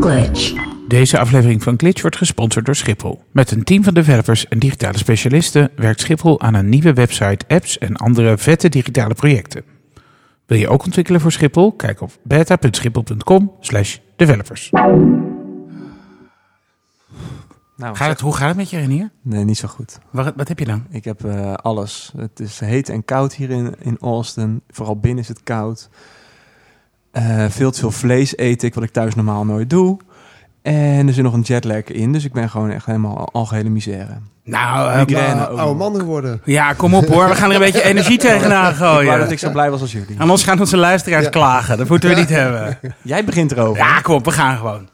Glitch. Deze aflevering van Glitch wordt gesponsord door Schiphol. Met een team van developers en digitale specialisten werkt Schiphol aan een nieuwe website, apps en andere vette digitale projecten. Wil je ook ontwikkelen voor Schiphol? Kijk op beta.schiphol.com slash developers. Nou, Gaat het, hoe gaat het met je, Renier? Nee, niet zo goed. Wat, wat heb je dan? Ik heb eh, alles. Het is heet en koud hier in, in Austin. Vooral binnen is het koud. Eh, veel te veel vlees eet ik, wat ik thuis normaal nooit doe. En er zit nog een jetlag in, dus ik ben gewoon echt helemaal algehele misère. Nou, Migraine ook oude man geworden. ja, kom op hoor. We gaan er een beetje energie tegenaan Ik wou gooien. dat ik zo blij was als jullie. Anders gaan onze luisteraars Ja. klagen. Dat moeten we niet hebben. Jij begint erover. Ja, kom op. We gaan gewoon.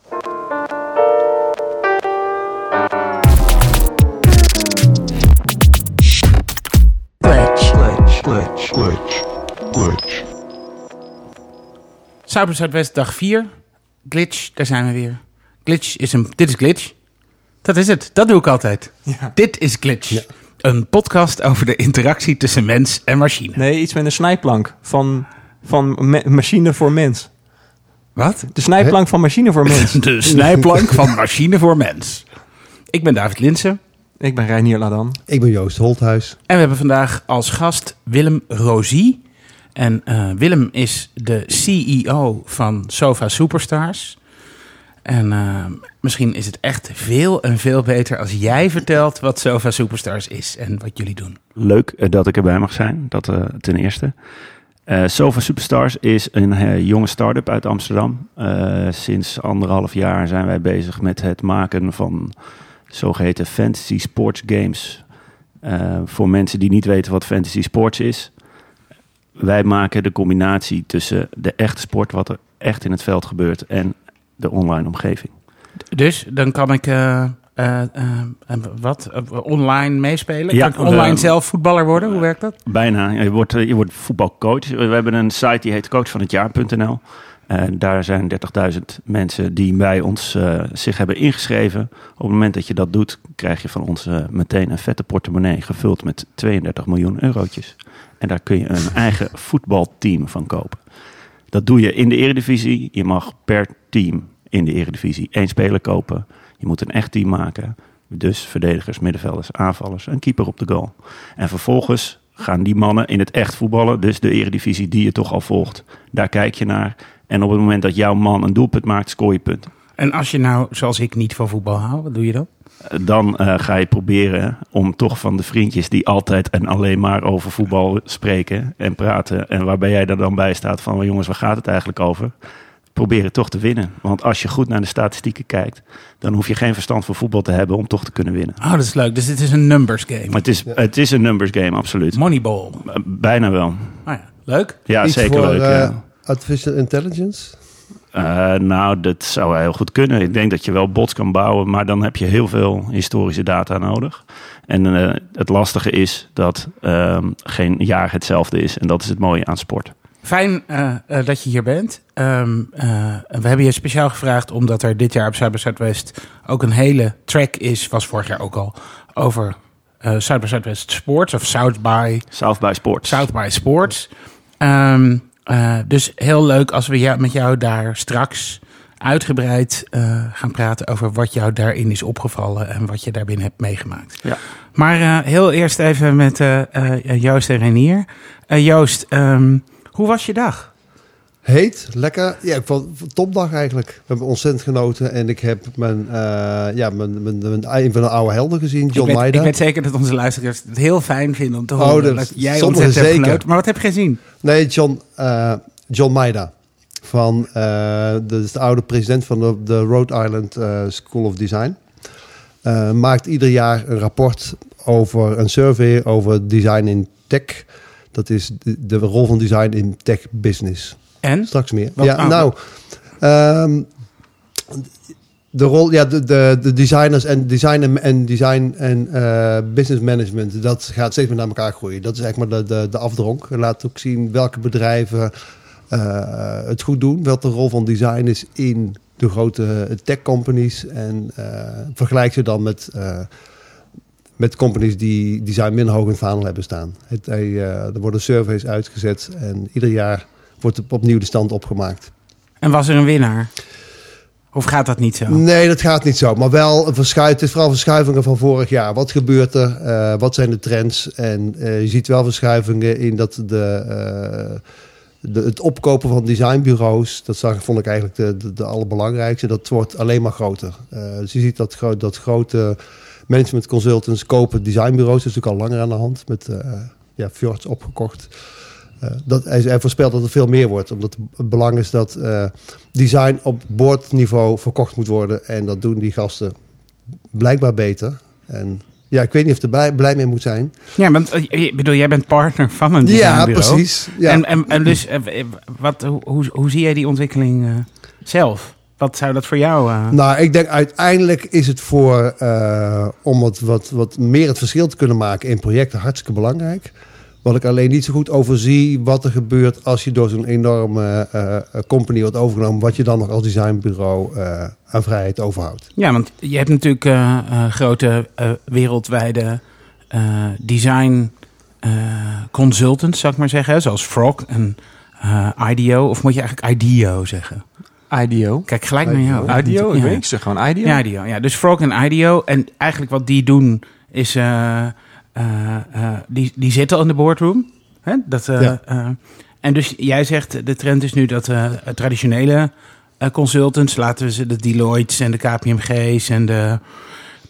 Glitch. Zuid Zuidwest dag 4. Glitch, daar zijn we weer. Glitch is een... Dit is Glitch. Dat is het. Dat doe ik altijd. Ja. Dit is Glitch. Een podcast over de interactie tussen mens en machine. Nee, iets met een snijplank van, van machine voor mens. Wat? De snijplank van machine voor mens. De snijplank van machine voor mens. Ik ben David Linsen. ik ben Reinier Ladan. Ik ben Joost Holthuis. En we hebben vandaag als gast Willem Rosie. En eh, Willem is de CEO van Sofa Superstars. En eh, misschien is het echt veel en veel beter als jij vertelt wat Sofa Superstars is en wat jullie doen. Leuk eh, dat ik erbij mag zijn, dat ten eerste. Sofa Superstars is een jonge start-up uit Amsterdam. Sinds anderhalf jaar zijn wij bezig met het maken van zogeheten fantasy sports games. Voor mensen die niet weten wat fantasy sports is. Wij maken de combinatie tussen de echte sport, wat er echt in het veld gebeurt, en de online omgeving. Dus dan kan ik eh, eh, eh, wat online meespelen? Ja, kan ik online zelf voetballer worden? Hoe werkt dat? Bijna. Je wordt, je wordt voetbalcoach. We hebben een site die heet coachvanhetjaar.nl. En daar zijn 30.000 mensen die bij ons zich hebben ingeschreven. Op het moment dat je dat doet, krijg je van ons meteen een vette portemonnee gevuld met 32 miljoen eurotjes. En daar kun je een eigen voetbalteam van kopen. Dat doe je in de eredivisie. Je mag per team in de eredivisie één speler kopen. Je moet een echt team maken. Dus verdedigers, middenvelders, aanvallers, een keeper op de goal. En vervolgens gaan die mannen in het echt voetballen. Dus de eredivisie die je toch al volgt. Daar kijk je naar. En op het moment dat jouw man een doelpunt maakt, scoor je punten. En als je nou, zoals ik, niet van voetbal hou, wat doe je dan? Dan eh, ga je proberen om toch van de vriendjes die altijd en alleen maar over voetbal spreken en praten. En waarbij jij er dan bij staat van, jongens, waar gaat het eigenlijk over? Proberen toch te winnen. Want als je goed naar de statistieken kijkt, dan hoef je geen verstand van voetbal te hebben om toch te kunnen winnen. Oh, dat is leuk. Dus dit is een numbers game. Maar het is, het is een numbers game, absoluut. Moneyball. Eh, Bijna wel. Oh ja, leuk. Ja, Iets zeker voor, leuk. eh, ja. Artificial Intelligence. Eh, nou, dat zou heel goed kunnen. Ik denk dat je wel bots kan bouwen, maar dan heb je heel veel historische data nodig. En eh, het lastige is dat ehm, geen jaar hetzelfde is. En dat is het mooie aan sport. Fijn eh, dat je hier bent. Ehm, eh, we hebben je speciaal gevraagd omdat er dit jaar op Cyber Zuidwest ook een hele track is, was vorig jaar ook al, over Cyber Zuidwest Sports of South by, South by Sports. South by Sports. Ehm, eh, dus heel leuk als we jou, met jou daar straks uitgebreid eh, gaan praten over wat jou daarin is opgevallen en wat je daarbinnen hebt meegemaakt. Ja. Maar eh, heel eerst even met Joost en Renier. Joost, ehm, hoe was je dag? Heet, lekker. Ja, ik vond een topdag eigenlijk. We hebben ontzettend genoten. En ik heb mijn, eh, ja, mijn, mijn, mijn, een van de oude helden gezien, John ik, weet, Maida. ik weet zeker dat onze luisteraars het heel fijn vinden om te Oh, horen dat- dat, jij ontzettend hebt zeker. genoten. Maar wat heb je gezien? Nee, John, eh, John Maida. Van, eh, dat is de oude president van de, de Rhode Island School of Design. Maakt ieder jaar een rapport over een survey over design in tech. Dat is de, de rol van design in tech business. En? Straks meer. Wat- ja, nou, ehm, de rol, ja, de, de, de designers en design en, en design en eh, business management, dat gaat steeds meer naar elkaar groeien. Dat is eigenlijk maar de, de, de afdronk. Laat ook zien welke bedrijven eh, het goed doen, wat de rol van design is in de grote tech companies en eh, vergelijk ze dan met met companies die design minder hoog in het vaandel hebben staan. Het, er worden surveys uitgezet en ieder jaar wordt opnieuw de stand opgemaakt. En was er een winnaar? Of gaat dat niet zo? Nee, dat gaat niet zo. Maar wel is vooral verschuivingen van vorig jaar. Wat gebeurt er? Eh, wat zijn de trends? En eh, je ziet wel verschuivingen in dat de, eh, de, het opkopen van designbureaus. Dat zag, vond ik eigenlijk de, de, de allerbelangrijkste. Dat wordt alleen maar groter. Dus je ziet dat, dat grote management consultants kopen designbureaus. Dat is natuurlijk al langer aan de hand. Met ja, Fjords opgekocht. Eh, dat, hij, hij voorspelt dat er veel meer wordt. Omdat het belang is dat eh, design op boordniveau verkocht moet worden. En dat doen die gasten blijkbaar beter. En ja, ik weet niet of er blij, blij mee moet zijn. Ja, want eh, ik bedoel, jij bent partner van een Ja, designbureau. precies. Ja. En, en, en dus, wat, hoe, hoe, zie jij die ontwikkeling zelf? Wat zou dat voor jou... eh, Nou, ik denk uiteindelijk is het voor, om het wat, wat meer het verschil te kunnen maken in projecten hartstikke belangrijk. Wat ik alleen niet zo goed overzie wat er gebeurt als je door zo'n enorme eh, eh, company wordt overgenomen, wat je dan nog als designbureau eh, aan vrijheid overhoudt. Ja, want je hebt natuurlijk eh, eh, grote eh, wereldwijde eh, design eh, consultants, zou ik maar zeggen. hè, Zoals Frog en eh, IDEO. Of moet je eigenlijk IDEO zeggen? IDEO. Kijk gelijk naar jou. IDEO? Ik Ja. weet ik zeg gewoon IDEO. Ja, IDEO. Ja, dus Frog en IDEO. En eigenlijk wat die doen is... eh, eh, die, die zitten al in de boardroom. Hè? Dat, eh, Ja. en dus jij zegt, de trend is nu dat traditionele consultants... laten we ze de Deloitte's en de KPMG's en de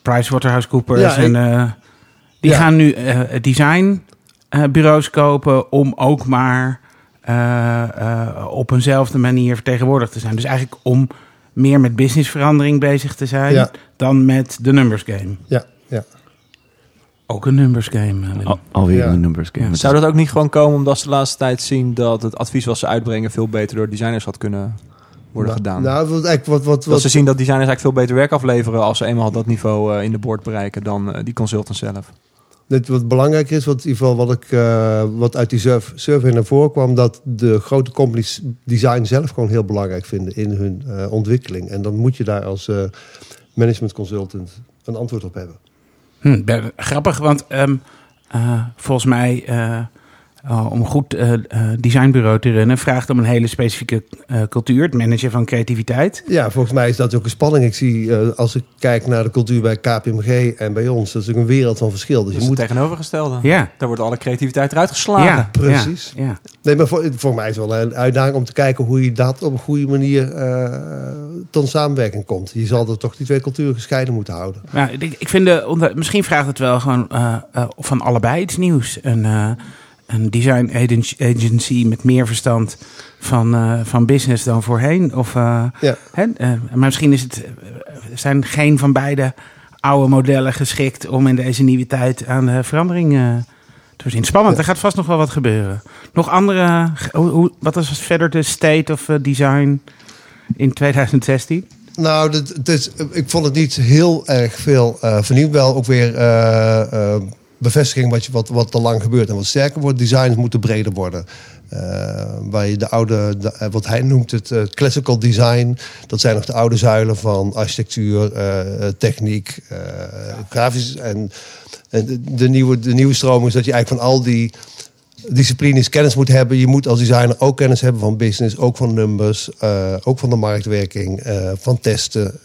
PricewaterhouseCoopers... Ja, en die Ja. gaan nu designbureaus kopen om ook maar... op eenzelfde manier vertegenwoordigd te zijn. Dus eigenlijk om meer met businessverandering bezig te zijn Ja. dan met de numbers game. Ja, ja. Ook een numbers game. eh. Al, alweer Ja. een numbers game. Ja. Zou dat ook niet gewoon komen omdat ze de laatste tijd zien dat het advies wat ze uitbrengen veel beter door designers had kunnen worden Nou, gedaan? Nou, wat, eigenlijk wat, wat, dat wat, ze zien dat designers eigenlijk veel beter werk afleveren als ze eenmaal dat niveau eh, in de board bereiken dan eh, die consultants zelf. Dit wat belangrijker is, wat, in ieder geval wat, ik, eh, wat uit die surf- survey naar voren kwam, dat de grote companies design zelf gewoon heel belangrijk vinden in hun eh, ontwikkeling. En dan moet je daar als eh, management consultant een antwoord op hebben. Hm, grappig, want ehm, eh, volgens mij... eh, eh, om een goed eh, eh, designbureau te runnen... vraagt om een hele specifieke eh, cultuur. Het managen van creativiteit. Ja, volgens mij is dat ook een spanning. Ik zie, eh, als ik kijk naar de cultuur bij KPMG en bij ons, dat is ook een wereld van verschil. Dus Dus je het moet tegenovergestelde. Ja. Daar wordt alle creativiteit eruit geslagen. Ja, precies. Ja, ja. Nee, maar voor, voor mij is het wel een uitdaging om te kijken hoe je dat op een goede manier eh, tot samenwerking komt. Je zal er toch die twee culturen gescheiden moeten houden. Nou, ik, ik vind de, onder- misschien vraagt het wel gewoon eh, eh, van allebei iets nieuws. Eh, een design agen- agency met meer verstand van, eh, van business dan voorheen. Of, eh, Ja. hè, eh, maar misschien is het, zijn geen van beide oude modellen geschikt om in deze nieuwe tijd aan de verandering te voorzien. Spannend, Ja. er gaat vast nog wel wat gebeuren. Nog andere, hoe, wat is verder de state of design in 2016? Nou, dit, ik vond het niet heel erg veel vernieuwd. Wel ook weer bevestiging wat, je, wat, wat te lang gebeurt en wat sterker wordt. Designs moeten breder worden. Eh, waar je de oude, de- eh, wat hij noemt het eh, classical design. Dat zijn nog de oude zuilen van architectuur, techniek, grafisch. En, en de, nieuwe, de nieuwe stroming is dat je eigenlijk van al die disciplines kennis moet hebben. Je moet als designer ook kennis hebben van business, ook van numbers, ook van de marktwerking, van testen,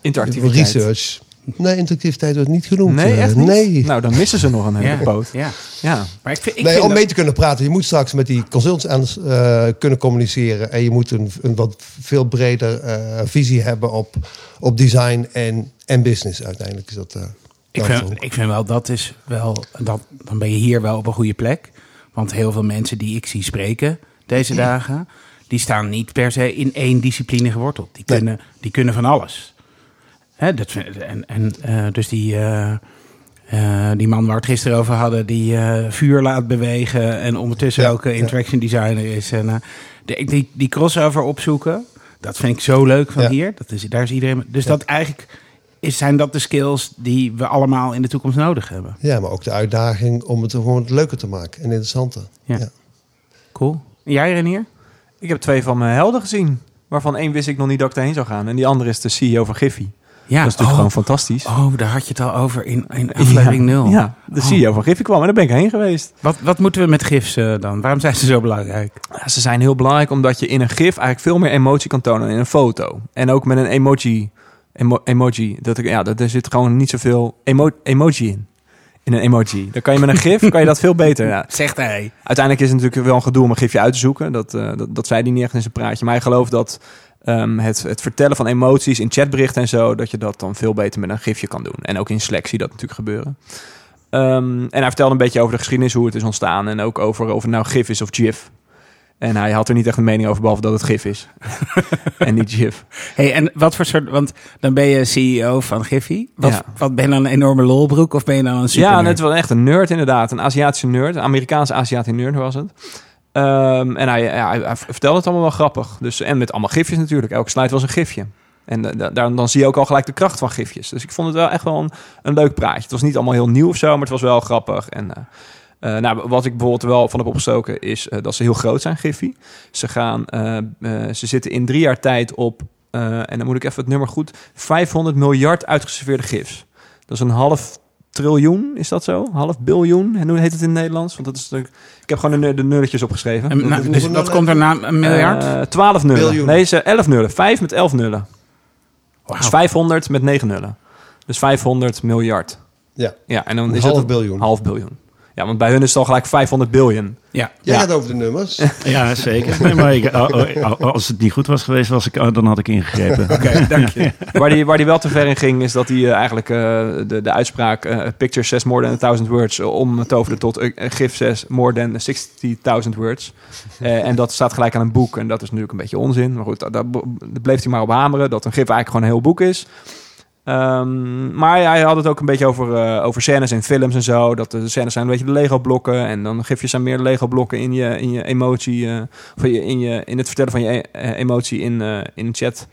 Interactiviteit. research. Nee, interactiviteit wordt niet genoemd. Nee, Eh, echt niet? Nee. Nou, dan missen ze nog een hele Ja, poot. ja. Ja. Maar ik vind, ik nee, vind om dat- mee te kunnen praten. Je moet straks met die consultants aan, eh, kunnen communiceren. En je moet een, een wat veel breder eh, visie hebben op, op design en, en business. Uiteindelijk is dat. eh, Ik vind, ik vind wel, dat is wel, dat, dan ben je hier wel op een goede plek. Want heel veel mensen die ik zie spreken deze dagen, die staan niet per se in één discipline geworteld. Die Nee. kunnen, die kunnen van alles. Hè, dat, en, en eh, dus die, eh, eh, die man waar we het gisteren over hadden, die eh, vuur laat bewegen en ondertussen Ja, ook ja. interaction designer is. En, eh, de, die, die crossover opzoeken, dat vind ik zo leuk van Ja. hier. Dat is, daar is iedereen. Dus Ja. dat eigenlijk is, zijn dat de skills die we allemaal in de toekomst nodig hebben. Ja, maar ook de uitdaging om het gewoon leuker te maken en interessanter. Ja. Ja. Cool. En jij Renier? Ik heb twee van mijn helden gezien. Waarvan één wist ik nog niet dat ik erheen zou gaan. En die andere is de CEO van Giffy. Ja, dat is natuurlijk oh, gewoon fantastisch. Oh, daar had je het al over in, in aflevering 0. Ja, de Oh. CEO van Giffy kwam en daar ben ik heen geweest. Wat, wat moeten we met gifs eh, dan? Waarom zijn ze zo belangrijk? Ja, ze zijn heel belangrijk omdat je in een gif eigenlijk veel meer emotie kan tonen dan in een foto. En ook met een emoji. Emo- emoji. Dat, ik- ja, dat, er zit gewoon niet zoveel emo emoji in. In een emoji. Dan kan je met een gif kan je dat veel beter. Ja. Zegt hij. Uiteindelijk is het natuurlijk wel een gedoe om een gifje uit te zoeken. Dat, eh, dat, dat zei hij niet echt in zijn praatje. Maar hij gelooft dat ehm, het, het vertellen van emoties in chatberichten en zo... dat je dat dan veel beter met een gifje kan doen. En ook in Slack zie je dat natuurlijk gebeuren. Ehm, en hij vertelde een beetje over de geschiedenis, hoe het is ontstaan. En ook over of het nou gif is of GIF. En hij had er niet echt een mening over, behalve dat het gif is. en niet GIF. Hey, en wat voor soort... Want dan ben je CEO van Giffy. Wat, Ja. wat ben je dan een enorme lolbroek of ben je dan een super Ja, net wel echt een nerd inderdaad. Een Aziatische nerd. Een Amerikaanse Aziatische nerd was het. Ehm, en hij, vertelde het allemaal wel grappig. Dus, en met allemaal gifjes natuurlijk. Elke slide was een gifje. En eh, dan zie je ook al gelijk de kracht van gifjes. Dus ik vond het wel echt wel een, een leuk praatje. Het was niet allemaal heel nieuw of zo, maar het was wel grappig. En eh, eh, nou, wat ik bijvoorbeeld wel van heb opgestoken is dat ze heel groot zijn, Giffy. Ze, gaan, ze zitten in drie jaar tijd op, en dan moet ik even het nummer goed, 500 miljard uitgeserveerde gifs. Dat is een half triljoen, is dat zo? Half biljoen? En hoe heet het in het Nederlands? Want dat is natuurlijk, ik heb gewoon de, nu- de nulletjes opgeschreven. En, nou, Dat- dus dat- wat komt er na een miljard? Eh, 12 nullen. Biljoen. Nee, ze 11 nullen. 5 met 11 nullen. Wauw. Dus 500 met 9 nullen. Dus 500 miljard. Ja, Ja, en dan een is half het een biljoen. half biljoen. Ja, want bij hun is het al gelijk 500 biljoen. ja. Jij Ja. gaat over de nummers. Ja, zeker. Nee, maar ik, oh, oh, als het niet goed was geweest, was ik, oh, dan had ik ingegrepen. Oké, dank je. waar, die, waar die wel te ver in ging, is dat hij eh, eigenlijk eh, de, de uitspraak... eh picture says more than a thousand words... eh, omtoverde tot eh, gif says more than 60.000 words. Eh, en dat staat gelijk aan een boek. En dat is natuurlijk een beetje onzin. Maar goed, daar, daar bleef hij maar op hameren... dat een gif eigenlijk gewoon een heel boek is... Ehm, maar hij had het ook een beetje over, eh, over scènes in films en zo. Dat de scènes zijn een beetje de Lego-blokken. En dan gifjes zijn meer Lego-blokken in je, in je emotie. eh, of in, je, in, je, in het vertellen van je eh, emotie in, eh, in een chat.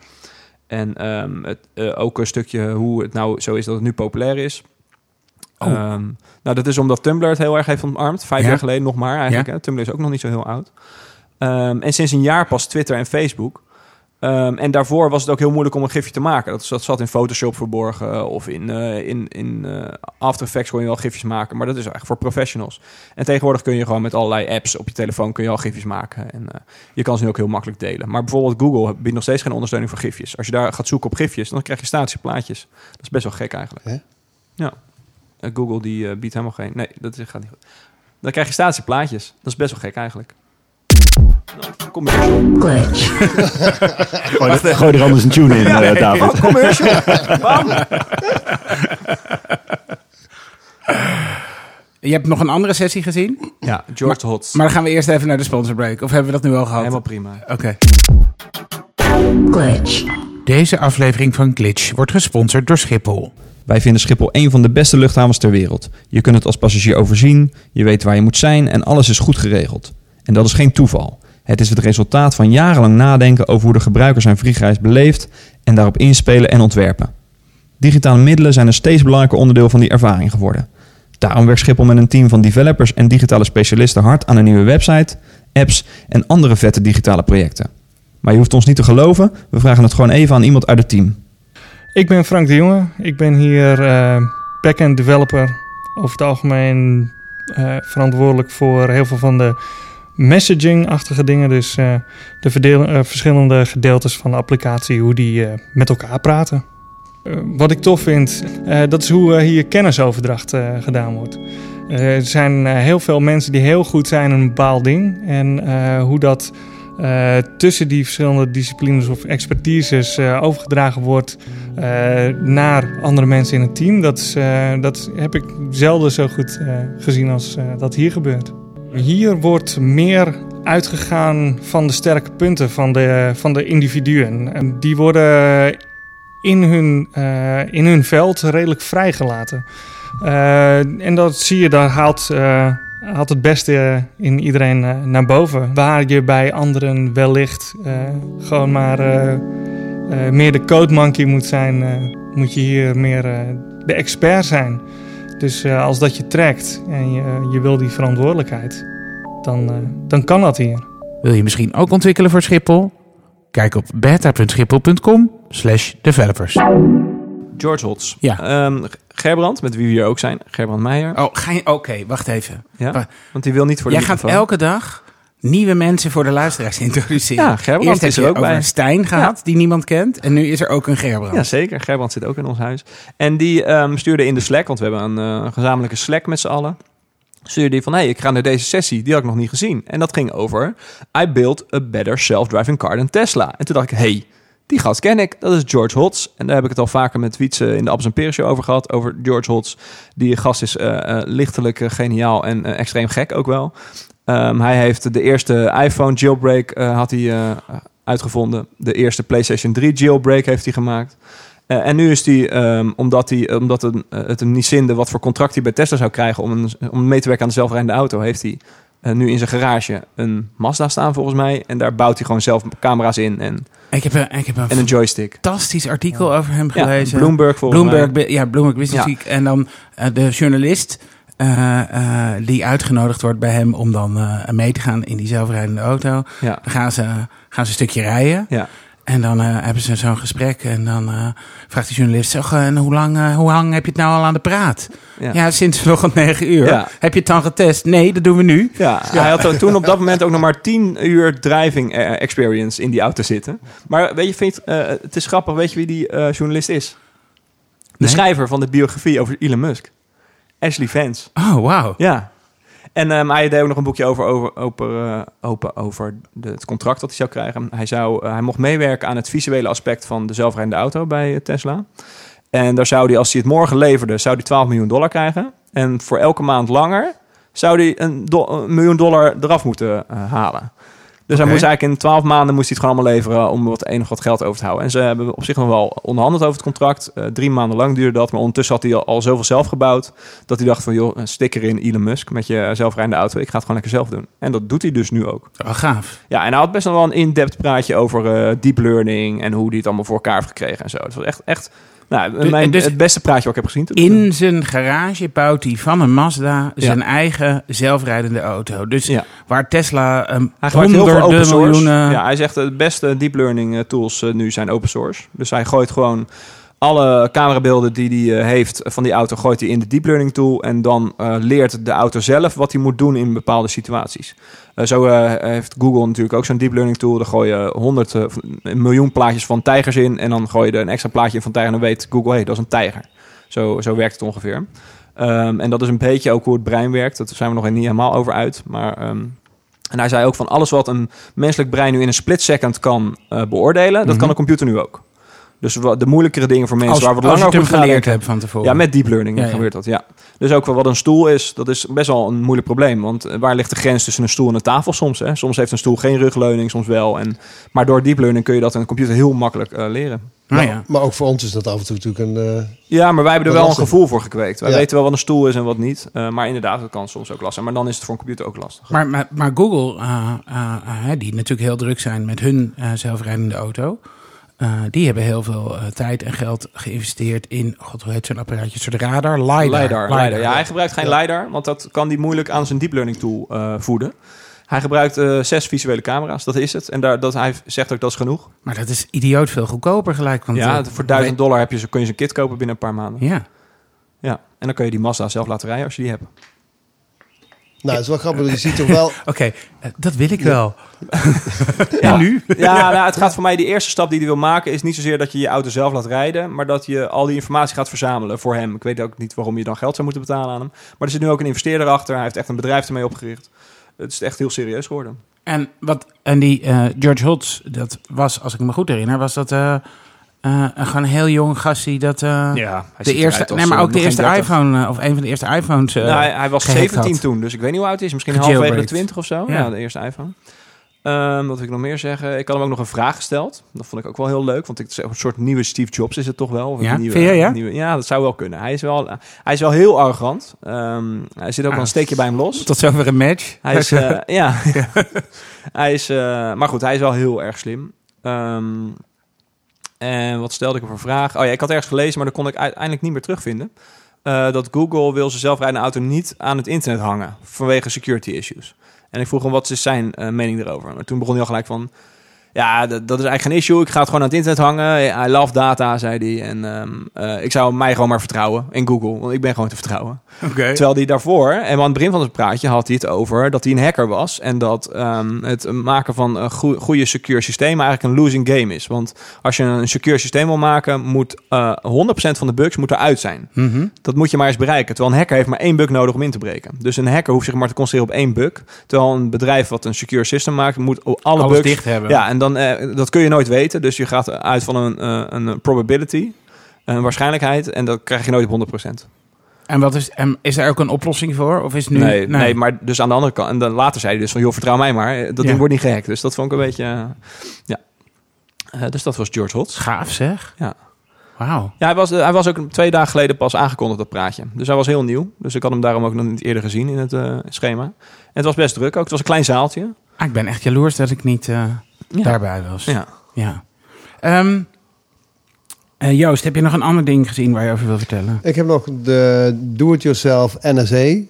En ehm, het, eh, ook een stukje hoe het nou zo is dat het nu populair is. Oh. Ehm, nou, dat is omdat Tumblr het heel erg heeft omarmd. Vijf Ja. jaar geleden nog maar eigenlijk. Ja. Hè? Tumblr is ook nog niet zo heel oud. En sinds een jaar pas Twitter en Facebook. Ehm, en daarvoor was het ook heel moeilijk om een gifje te maken. Dat, dat zat in Photoshop verborgen of in, eh, in, in eh, After Effects kon je wel gifjes maken. Maar dat is echt voor professionals. En tegenwoordig kun je gewoon met allerlei apps op je telefoon kun je al gifjes maken. En eh, je kan ze nu ook heel makkelijk delen. Maar bijvoorbeeld Google biedt nog steeds geen ondersteuning voor gifjes. Als je daar gaat zoeken op gifjes, dan krijg je statische plaatjes. Dat is best wel gek eigenlijk. Hè? Ja. Google die biedt helemaal geen... Nee, dat gaat niet goed. Dan krijg je statische plaatjes. Dat is best wel gek eigenlijk. Nou, commercial. glitch, Gooi, er- gooi er anders een tune in, eh, David. commercial. Bam. Je hebt nog een andere sessie gezien? Ja, George Hotz. Maar dan gaan we eerst even naar de sponsorbreak. Of hebben we dat nu al gehad? Helemaal prima. Oké. glitch, Deze aflevering van Glitch wordt gesponsord door Schiphol. Wij vinden Schiphol een van de beste luchthavens ter wereld. Je kunt het als passagier overzien, je weet waar je moet zijn en alles is goed geregeld. En dat is geen toeval. Het is het resultaat van jarenlang nadenken over hoe de gebruiker zijn vliegreis beleeft en daarop inspelen en ontwerpen. Digitale middelen zijn een steeds belangrijker onderdeel van die ervaring geworden. Daarom werkt Schiphol met een team van developers en digitale specialisten hard aan een nieuwe website, apps en andere vette digitale projecten. Maar je hoeft ons niet te geloven, we vragen het gewoon even aan iemand uit het team. Ik ben Frank de Jonge. Ik ben hier eh backend developer. Over het algemeen eh, verantwoordelijk voor heel veel van de messaging-achtige dingen. Dus eh, de eh, verschillende gedeeltes van de applicatie, hoe die eh, met elkaar praten. Wat ik tof vind, dat is hoe hier kennisoverdracht gedaan wordt. Er zijn heel veel mensen die heel goed zijn in een bepaald ding. En hoe dat tussen die verschillende disciplines of expertises overgedragen wordt naar andere mensen in het team. Dat, is, dat heb ik zelden zo goed gezien als dat hier gebeurt. Hier wordt meer uitgegaan van de sterke punten van de, van de individuen. En die worden in hun, eh, in hun veld redelijk vrijgelaten. Eh, en dat zie je, daar haalt, eh, haalt het beste in iedereen naar boven. Waar je bij anderen wellicht gewoon maar meer de code monkey moet zijn, moet je hier meer de expert zijn. Dus eh, als dat je trekt en je, je wil die verantwoordelijkheid, dan, eh, dan kan dat hier. Wil je misschien ook ontwikkelen voor Schiphol? Kijk op beta.schiphol.com slash developers. George Hotz. Ja. Ehm, Gerbrand, met wie we hier ook zijn. Gerbrand Meijer. Oh, ga je... Oké, wacht even. Ja? wa- Want die wil niet voor de Jij gaat elke dag nieuwe mensen voor de luisteraars introduceren. Ja, Gerbrand Eerst is er ook over bij. een Stijn gehad, die niemand kent. En nu is er ook een Gerbrand. Ja, zeker. Gerbrand zit ook in ons huis. En die ehm, stuurde in de Slack, want we hebben een eh, gezamenlijke Slack met z'n allen. Stuurde die van, hé, hey, ik ga naar deze sessie. Die had ik nog niet gezien. En dat ging over, I built a better self-driving car than Tesla. En toen dacht ik, hey, die gast ken ik. Dat is George Hotz. En daar heb ik het al vaker met Wietse in de Abs en over gehad. Over George Hotz. Die gast is eh, eh, lichtelijk geniaal en extreem gek ook wel. Ehm, hij heeft de eerste iPhone jailbreak eh, had hij, eh, uitgevonden. De eerste PlayStation 3 jailbreak heeft hij gemaakt. Eh, en nu is hij, ehm, omdat, hij, omdat het, het hem niet zinde wat voor contract hij bij Tesla zou krijgen om, een, om mee te werken aan de zelfrijdende auto, heeft hij eh, nu in zijn garage een Mazda staan volgens mij. En daar bouwt hij gewoon zelf camera's in en, Ik heb een, ik heb een en een joystick. fantastisch artikel over hem Ja, gelezen. Bloomberg volgens Bloomberg, mij. Ja, Bloomberg Business Ja. Week. En dan de journalist eh, die uitgenodigd wordt bij hem om dan eh, mee te gaan in die zelfrijdende auto. Ja, Dan gaan ze, gaan ze een stukje rijden. ja. En dan hebben ze zo'n gesprek. En dan vraagt de journalist: zeg, en hoe, lang, hoe lang heb je het nou al aan de praat? Ja. Ja, sinds vanochtend negen uur. Heb je het dan getest? Nee, dat doen we nu. Ja, hij had toen op dat moment ook nog maar 10 uur driving experience in die auto zitten. Maar weet je, vind het, het is grappig, weet je wie die journalist is? De Nee. schrijver van de biografie over Elon Musk. Ashley Vance. Oh, wauw. Ja. En ehm, hij deed ook nog een boekje over, over, over, eh, open over de, het contract dat hij zou krijgen. Hij, zou, eh, hij mocht meewerken aan het visuele aspect van de zelfrijdende auto bij eh, Tesla. En daar zou hij, als hij het morgen leverde, zou hij 12 miljoen dollar krijgen. En voor elke maand langer zou hij een, do- een miljoen dollar eraf moeten halen. Dus hij moest eigenlijk in 12 maanden moest hij het gewoon allemaal leveren om wat enig wat geld over te houden. En ze hebben op zich nog wel onderhandeld over het contract. Eh, drie maanden lang duurde dat, maar ondertussen had hij al, al zoveel zelf gebouwd dat hij dacht van joh, stik erin Elon Musk met je zelfrijdende auto. Ik ga het gewoon lekker zelf doen. En dat doet hij dus nu ook. Oh, gaaf. Ja, en hij had best nog wel een in-depth praatje over eh, deep learning en hoe hij het allemaal voor elkaar heeft gekregen en zo. Het was echt, echt nou, Dus- mijn, dus- het beste praatje wat ik heb gezien. In zijn garage bouwt hij van een Mazda zijn eigen zelfrijdende auto. Dus Ja. waar Tesla um, Hij honderden source. miljoenen... Ja, hij zegt de beste deep learning eh, tools eh, nu zijn open source. Dus hij gooit gewoon alle camerabeelden die hij eh, heeft van die auto, gooit hij in de deep learning tool. En dan eh, leert de auto zelf wat hij moet doen in bepaalde situaties. Eh, zo heeft Google natuurlijk ook zo'n deep learning tool. Daar gooi je honderd, een miljoen plaatjes van tijgers in. En dan gooi je er een extra plaatje in van tijger. En dan weet Google, hé, hey, dat is een tijger. Zo, zo werkt het ongeveer. Ehm, en dat is een beetje ook hoe het brein werkt. Dat zijn we nog niet helemaal over uit. Maar, ehm, en hij zei ook van alles wat een menselijk brein nu in een split second kan beoordelen, dat Mhm. kan een computer nu ook. Dus de moeilijkere dingen voor mensen als, waar we het als lang je over geleerd hebt van tevoren. Ja, met deep learning Ja, ja. gebeurt dat, ja. Dus ook wel wat een stoel is, dat is best wel een moeilijk probleem. Want eh, waar ligt de grens tussen een stoel en een tafel soms? Hè? Soms heeft een stoel geen rugleuning, soms wel. En, maar door deep learning kun je dat in een computer heel makkelijk eh, leren. Nou maar, ja. maar ook voor ons is dat af en toe natuurlijk een... eh, Ja, maar wij hebben er wel een gevoel voor gekweekt. Wij Ja. weten wel wat een stoel is en wat niet. Eh, maar inderdaad, dat kan soms ook lastig. Maar dan is het voor een computer ook lastig. Maar, maar, maar Google, eh, eh, eh, die natuurlijk heel druk zijn met hun eh, zelfrijdende auto... eh, die hebben heel veel eh, tijd en geld geïnvesteerd in... God, hoe heet zo'n apparaatje? Soort radar? LiDAR. LiDAR, LiDAR. Ja, hij gebruikt geen LiDAR, want dat kan hij moeilijk aan zijn deep learning tool eh, voeden. Hij gebruikt zes visuele camera's, dat is het. En daar, dat, hij zegt ook dat is genoeg. Maar dat is idioot veel goedkoper gelijk. Want, ja, voor 1000 dollar heb je, kun je zijn kit kopen binnen een paar maanden. Ja. Ja, en dan kun je die Mazda zelf laten rijden als je die hebt. Nou, het is wel grappig. Je ziet toch wel... Oké, eh, dat wil ik wel. Ja. En nu? Ja, nou, het gaat voor mij, die eerste stap die hij wil maken... is niet zozeer dat je je auto zelf laat rijden... maar dat je al die informatie gaat verzamelen voor hem. Ik weet ook niet waarom je dan geld zou moeten betalen aan hem. Maar er zit nu ook een investeerder achter. Hij heeft echt een bedrijf ermee opgericht. Het is echt heel serieus geworden. En, wat, en die eh, George Hotz, dat was, als ik me goed herinner, was dat eh, eh, gewoon een heel jong gastie dat eh, Ja, de eerste, nee, maar ook de eerste iPhone eh, of een van de eerste iPhones. eh, nou, hij, hij was gehackt 17 had. toen, dus ik weet niet hoe oud hij is. Misschien halverwege de 20 of zo. Ja, Ja. de eerste iPhone. Ehm, wat wil ik nog meer zeggen? Ik had hem ook nog een vraag gesteld. Dat vond ik ook wel heel leuk, want ik, een soort nieuwe Steve Jobs is het toch wel? Of een Ja? nieuwe, ja? Nieuwe, ja, dat zou wel kunnen. Hij is wel, hij is wel heel arrogant. Ehm, hij zit ook wel Ah. een steekje bij hem los. Tot zover een match. Hij is, eh, ja. hij is, eh, maar goed, hij is wel heel erg slim. Ehm, en wat stelde ik hem voor vraag? Oh ja, ik had ergens gelezen, maar dat kon ik uiteindelijk niet meer terugvinden. Eh, dat Google wil zijn zelfrijdende auto niet aan het internet hangen vanwege security issues. En ik vroeg hem wat is zijn eh, mening erover. Maar toen begon hij al gelijk van... Ja, dat, dat is eigenlijk geen issue. Ik ga het gewoon aan het internet hangen. I love data, zei hij. En ehm, eh, ik zou mij gewoon maar vertrouwen in Google. Want ik ben gewoon te vertrouwen. Terwijl hij daarvoor, en aan het begin van het praatje had hij het over dat hij een hacker was. En dat ehm, het maken van een goe- goede secure systemen eigenlijk een losing game is. Want als je een secure systeem wil maken, moet eh 100% van de bugs moet eruit zijn. Mhm. Dat moet je maar eens bereiken. Terwijl een hacker heeft maar één bug nodig om in te breken. Dus een hacker hoeft zich maar te concentreren op één bug. Terwijl een bedrijf wat een secure system maakt, moet alle Alles bugs... dicht hebben. Ja, en dan, eh, dat kun je nooit weten. Dus je gaat uit van een, eh, een probability, een waarschijnlijkheid. En dat krijg je nooit op 100%. En wat is, en is er ook een oplossing voor? Of is nu... Nee, nee. maar dus aan de andere kant. En dan later zei hij dus van, joh, vertrouw mij maar. Dat Ja. ding wordt niet gehackt. Dus dat vond ik een beetje... eh, ja. Dus dat was George Hotz. Gaaf zeg. Ja. Wauw. Ja, hij was, hij was ook twee dagen geleden pas aangekondigd, dat praatje. Dus hij was heel nieuw. Dus ik had hem daarom ook nog niet eerder gezien in het schema. En het was best druk ook. Het was een klein zaaltje. Ah, ik ben echt jaloers dat ik niet Ja. daarbij was. Ja. Ja. Ehm, eh, Joost, heb je nog een ander ding gezien waar je over wil vertellen? Ik heb nog de Do-It-Yourself NSA eh,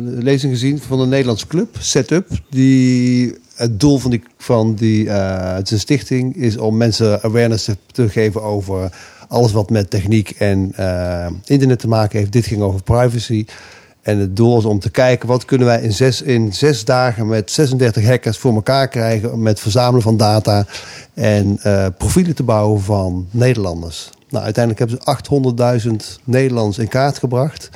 lezing gezien van een Nederlandse club, Setup. Die, het doel van die, van die eh, het is een stichting is om mensen awareness te, te geven over alles wat met techniek en eh, internet te maken heeft. Dit ging over privacy. En het doel is om te kijken wat kunnen wij in zes, in zes dagen met 36 hackers voor elkaar krijgen met verzamelen van data en eh, profielen te bouwen van Nederlanders. Nou, uiteindelijk hebben ze 800.000 Nederlanders in kaart gebracht.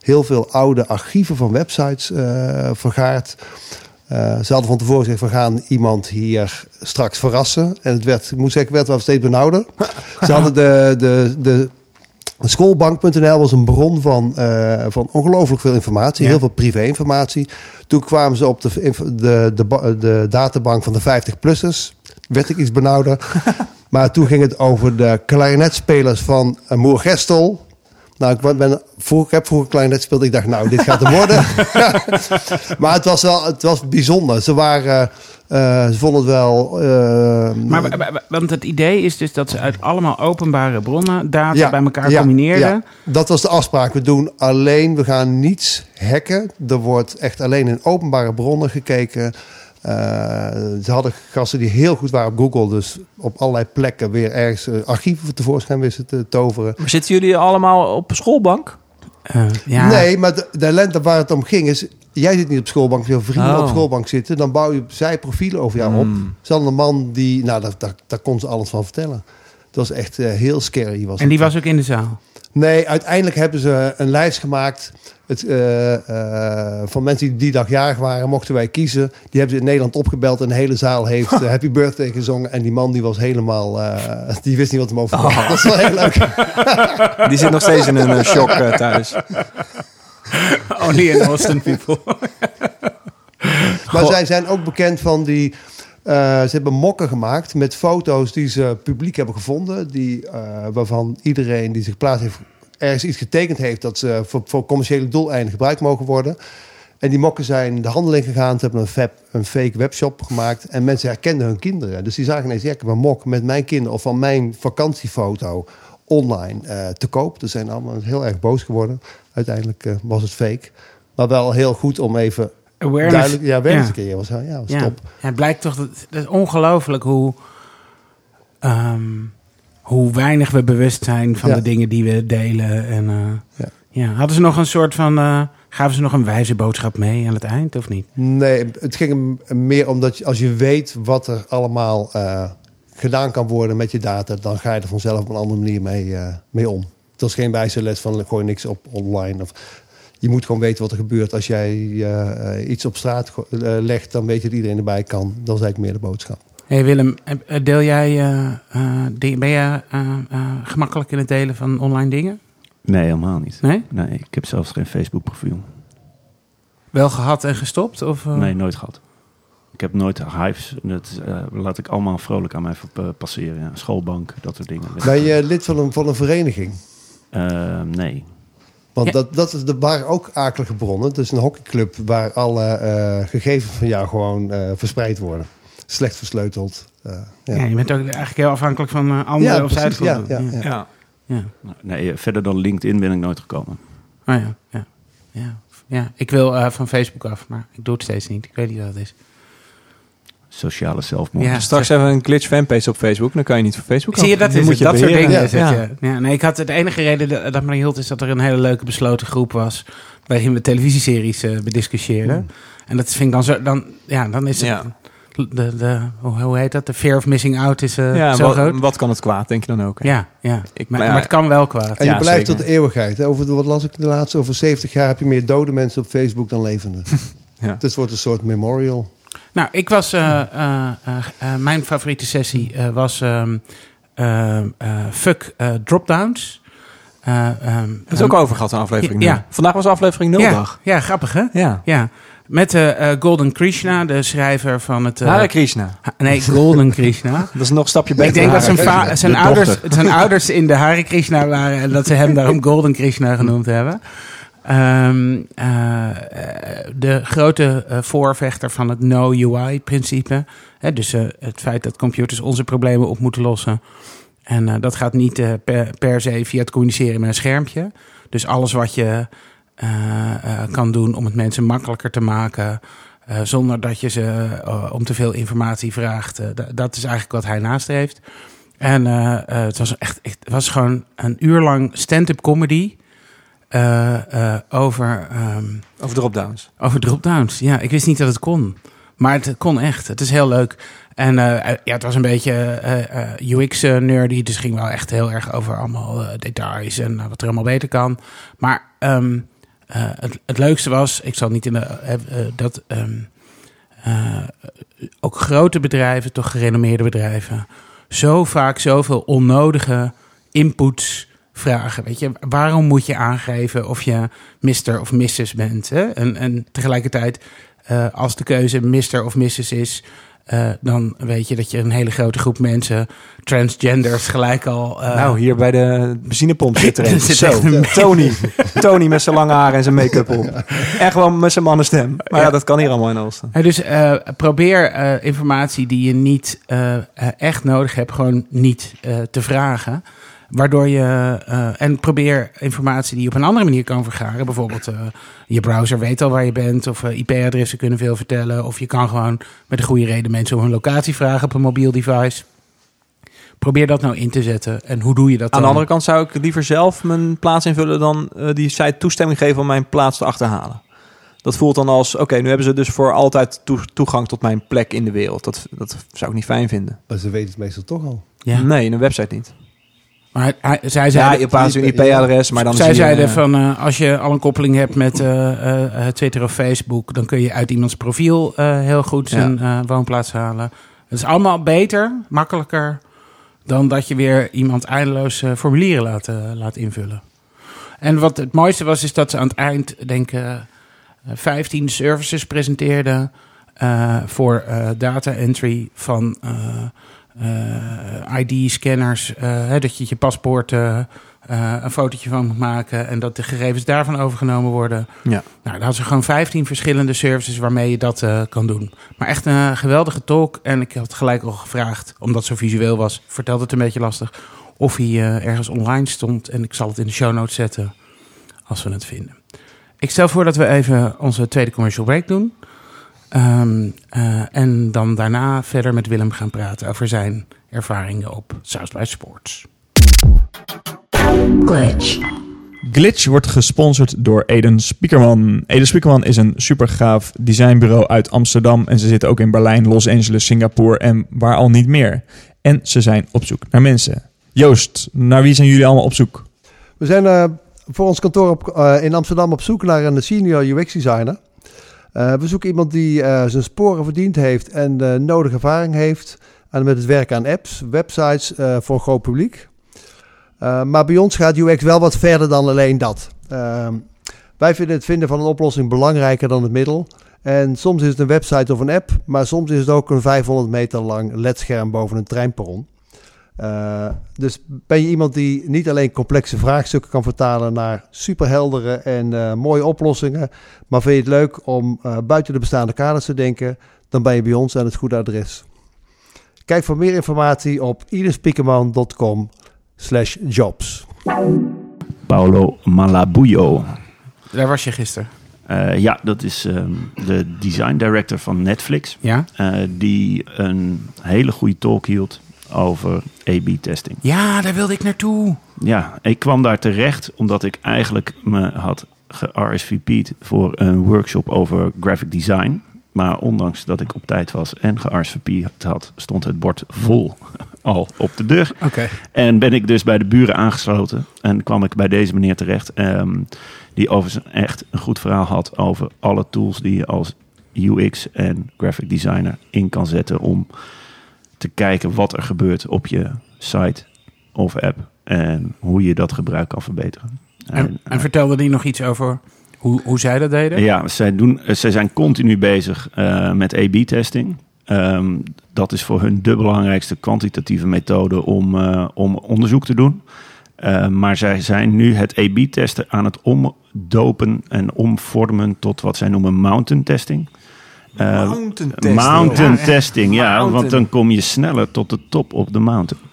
Heel veel oude archieven van websites eh, vergaard. Eh, ze hadden van tevoren gezegd, we gaan iemand hier straks verrassen. En het werd, ik moet zeggen, werd wel steeds benauwder. ze hadden de, de, de Schoolbank.nl was een bron van, eh, van ongelooflijk veel informatie, Ja. heel veel privé-informatie. Toen kwamen ze op de, de, de, de databank van de 50-plussers. Werd ik iets benauwder. maar toen ging het over de klarinetspelers van uh, Moergestel. Nou, ik, ben, vroeg, ik heb vroeger klarinet gespeeld. Ik dacht, nou, dit gaat er worden. maar het was wel het was bijzonder. Ze, waren, eh, ze vonden het wel... eh, Maar, wa- wa- want het idee is dus dat ze uit allemaal openbare bronnen data Ja, bij elkaar ja, combineerden. ja. Dat was de afspraak. We doen alleen, we gaan niets hacken. Er wordt echt alleen in openbare bronnen gekeken. Eh, ze hadden gasten die heel goed waren op Google. Dus op allerlei plekken weer ergens eh, archieven tevoorschijn wisten te toveren. Maar zitten jullie allemaal op schoolbank? Eh, ja. Nee, maar de, de ellende waar het om ging is... Jij zit niet op schoolbank, je vrienden Oh. op schoolbank zitten. Dan bouw je zij profielen over jou op. Hmm. Ze hadden een man die... Nou, daar, daar, daar kon ze alles van vertellen. Dat was echt heel scary. Was En die het. was ook in de zaal. Nee, uiteindelijk hebben ze een lijst gemaakt het, eh, eh, van mensen die die dag jarig waren. Mochten wij kiezen. Die hebben ze in Nederland opgebeld en de hele zaal heeft eh, Happy Birthday gezongen. En die man die was helemaal... eh, die wist niet wat hem overkwam. Dat is wel heel leuk. Die zit nog steeds in een shock thuis. Only in Austin people. Maar zij zijn ook bekend van die... eh, ze hebben mokken gemaakt met foto's die ze publiek hebben gevonden. Die, eh, waarvan iedereen die zich plaats heeft ergens iets getekend heeft... dat ze voor, voor commerciële doeleinden gebruikt mogen worden. En die mokken zijn de handel in gegaan. Ze hebben een, een fake webshop gemaakt. En mensen herkenden hun kinderen. Dus die zagen ineens, ja, ik heb een mok met mijn kinderen... of van mijn vakantiefoto online eh, te koop. Dus zijn allemaal heel erg boos geworden. Uiteindelijk was het fake. Maar wel heel goed om even Awareness. duidelijk... Ja, awareness Ja. creëren. Was, ja, was Ja. top. Ja, het blijkt toch dat het is ongelooflijk hoe, ehm, hoe weinig we bewust zijn van Ja. de dingen die we delen. En, eh, Ja. ja. Hadden ze nog een soort van. eh, gaven ze nog een wijze boodschap mee aan het eind, of niet? Nee, het ging meer omdat je, als je weet wat er allemaal eh, gedaan kan worden met je data, dan ga je er vanzelf op een andere manier mee, mee om. Het was geen wijze les van gooi niks op online. Of, je moet gewoon weten wat er gebeurt. Als jij eh, eh, iets op straat eh, legt, dan weet je dat iedereen erbij kan. Dat is eigenlijk meer de boodschap. hey Willem, deel jij, eh, eh, ben jij eh, eh, gemakkelijk in het delen van online dingen? Nee, helemaal niet. Nee? Nee, ik heb zelfs geen Facebook profiel. Wel gehad en gestopt? Of, eh? Nee, nooit gehad. Ik heb nooit hives. Dat eh, laat ik allemaal vrolijk aan mij passeren. Ja. Schoolbank, dat soort dingen. Ben je lid van een, van een vereniging? Nee. Want Ja. dat, dat is, er waren ook akelige bronnen. Het is een hockeyclub waar alle eh, gegevens van jou gewoon eh, verspreid worden. Slecht versleuteld. eh, ja. Ja, je bent ook eigenlijk heel afhankelijk van anderen Ja, of zij het ja, goed doen. ja, ja. Ja. Ja. Nou, Nee, verder dan LinkedIn ben ik nooit gekomen. Oh ja, ja. ja. ja. Ik wil eh, van Facebook af, maar ik doe het steeds niet. Ik weet niet wat het is. Sociale zelfmoord. Ja. Straks hebben we een glitch fanpage op Facebook. Dan kan je niet voor Facebook Zie je, dat is moet het. je Dat soort dingen Ja. ja. Ja, nee, ik had het enige reden dat, dat me hield is dat er een hele leuke besloten groep was waarin we televisieseries eh bediscussieerden. En dat vind ik dan zo, dan, ja, dan is het, Ja. de, de, hoe, heet dat? De fear of missing out is eh, Ja, zo wat, groot. wat kan het kwaad, denk je dan ook? hè? Ja, ja. Ik- maar, maar ja, maar het kan wel kwaad. En je Ja, blijft zeker. tot de eeuwigheid. Hè? Over, de- wat las ik de laatste? Over 70 jaar heb je meer dode mensen op Facebook dan levende. Ja. Dus het wordt een soort memorial. Nou, ik was. eh, eh, eh, mijn favoriete sessie was. ehm, eh, eh, fuck dropdowns. Ehm, Het is ook over gehad, een aflevering. Ja. nul. Vandaag was aflevering 0 ja, dag. ja, grappig hè? Ja. Ja. Met eh, Golden Krishna, de schrijver van het. eh, Hare Krishna. ha- nee, Golden Krishna. Dat is nog een stapje beter. Ik denk dat zijn, zijn, De ouders, zijn ouders in de Hare Krishna waren en dat ze hem daarom Golden Krishna genoemd hebben. Eh, de grote eh, voorvechter van het no-UI-principe. Dus eh, het feit dat computers onze problemen op moeten lossen. En dat gaat niet per, per se via het communiceren met een schermpje. Dus alles wat je kan doen om het mensen makkelijker te maken. zonder dat je ze om te veel informatie vraagt. da- dat is eigenlijk wat hij nastreeft. En het was echt- het was gewoon een uur lang stand-up comedy. Eh, over, ehm, Over dropdowns. over dropdowns. Ja, ik wist niet dat het kon. Maar het kon echt. Het is heel leuk. En eh, ja, het was een beetje UX-nerdy. Dus ging wel echt heel erg over allemaal details en wat er allemaal beter kan. Maar ehm, eh, het, het leukste was, ik zal niet in de. dat ehm, eh, ook grote bedrijven, toch gerenommeerde bedrijven, zo vaak zoveel onnodige inputs vragen. Weet je, waarom moet je aangeven of je Mr. of Mrs. bent? Hè? En, en tegelijkertijd, eh, als de keuze Mr. of Mrs. is, eh, dan weet je dat je een hele grote groep mensen, transgenders, gelijk al. eh, nou, hier bij de benzinepomp zit er een. Zit Zo, echt een- Tony. Tony met zijn lange haar en zijn make-up op. En gewoon met zijn mannenstem. Maar ja, dat kan hier allemaal in Oosten. Dus probeer informatie die je niet echt nodig hebt, gewoon niet te vragen. Waardoor je. eh, en probeer informatie die je op een andere manier kan vergaren. Bijvoorbeeld, eh, je browser weet al waar je bent. Of eh, IP-adressen kunnen veel vertellen. Of je kan gewoon met een goede reden mensen om hun locatie vragen op een mobiel device. Probeer dat nou in te zetten. En hoe doe je dat Aan dan? de andere kant zou ik liever zelf mijn plaats invullen dan die site toestemming geven om mijn plaats te achterhalen. Dat voelt dan als, oké, nu hebben ze dus voor altijd toe- toegang tot mijn plek in de wereld. Dat, dat zou ik niet fijn vinden. Maar ze weten het meestal toch al. Ja. Nee, in een website niet. Maar hij- zij Ja, je een IP-adres, maar dan zij zeiden eh, van eh, als je al een koppeling hebt met eh, Twitter of Facebook, dan kun je uit iemands profiel heel goed zijn woonplaats halen. Het is allemaal beter, makkelijker dan dat je weer iemand eindeloos formulieren laat, laat invullen. En wat het mooiste was, is dat ze aan het eind, denk ik, eh, 15 services presenteerden voor data entry van ID-scanners. eh, dat je je paspoort eh, eh, een fotootje van moet maken en dat de gegevens daarvan overgenomen worden. Ja. Nou, daar hadden ze gewoon 15 verschillende services waarmee je dat eh, kan doen. Maar echt een geweldige talk. En ik had gelijk al gevraagd, omdat het zo visueel was, vertelde het een beetje lastig, of hij eh, ergens online stond. En ik zal het in de show notes zetten als we het vinden. Ik stel voor dat we even onze tweede commercial break doen. Ehm, eh, en dan daarna verder met Willem gaan praten over zijn ervaringen op South by Sports. glitch, Glitch wordt gesponsord door Eden Spiekerman. Eden Spiekerman is een supergaaf designbureau uit Amsterdam. En ze zitten ook in Berlijn, Los Angeles, Singapore en waar al niet meer. En ze zijn op zoek naar mensen. Joost, naar wie zijn jullie allemaal op zoek? We zijn eh, voor ons kantoor op, eh, in Amsterdam op zoek naar een senior UX-designer. Eh, we zoeken iemand die eh, zijn sporen verdiend heeft en de nodige ervaring heeft aan, met het werken aan apps, websites voor een groot publiek. Maar bij ons gaat UX wel wat verder dan alleen dat. Ehm, wij vinden het vinden van een oplossing belangrijker dan het middel. En soms is het een website of een app, maar soms is het ook een 500 meter lang ledscherm boven een treinperron. Eh, dus ben je iemand die niet alleen complexe vraagstukken kan vertalen naar superheldere en eh, mooie oplossingen, maar vind je het leuk om eh, buiten de bestaande kaders te denken, dan ben je bij ons aan het goede adres. Kijk voor meer informatie op idespiekerman.com slash jobs. Paolo Malabuyo. Daar was je gisteren. Eh, ja, dat is ehm, de design director van Netflix. Ja? eh, die een hele goede talk hield over A-B-testing. Ja, daar wilde ik naartoe. Ja, ik kwam daar terecht omdat ik eigenlijk me had ge-RSVP'd voor een workshop over graphic design. Maar ondanks dat ik op tijd was en ge-RSVP'd had, stond het bord vol al op de deur. Oké. En ben ik dus bij de buren aangesloten. En kwam ik bij deze meneer terecht. ehm, die overigens echt een goed verhaal had over alle tools die je als UX en graphic designer in kan zetten. Om te kijken wat er gebeurt op je site of app. En hoe je dat gebruik kan verbeteren. En, en vertelde die nog iets over hoe, hoe zij dat deden? Ja, zij, doen, eh, zij zijn continu bezig eh, met A-B-testing. Ehm, dat is voor hun de belangrijkste kwantitatieve methode om, eh, om onderzoek te doen. Eh, maar zij zijn nu het A-B-testen aan het omdopen en omvormen tot wat zij noemen mountain testing. Eh, Mountain testing. Mountain Ja, testing, ja, Mountain. want dan kom je sneller tot de top op de mountain.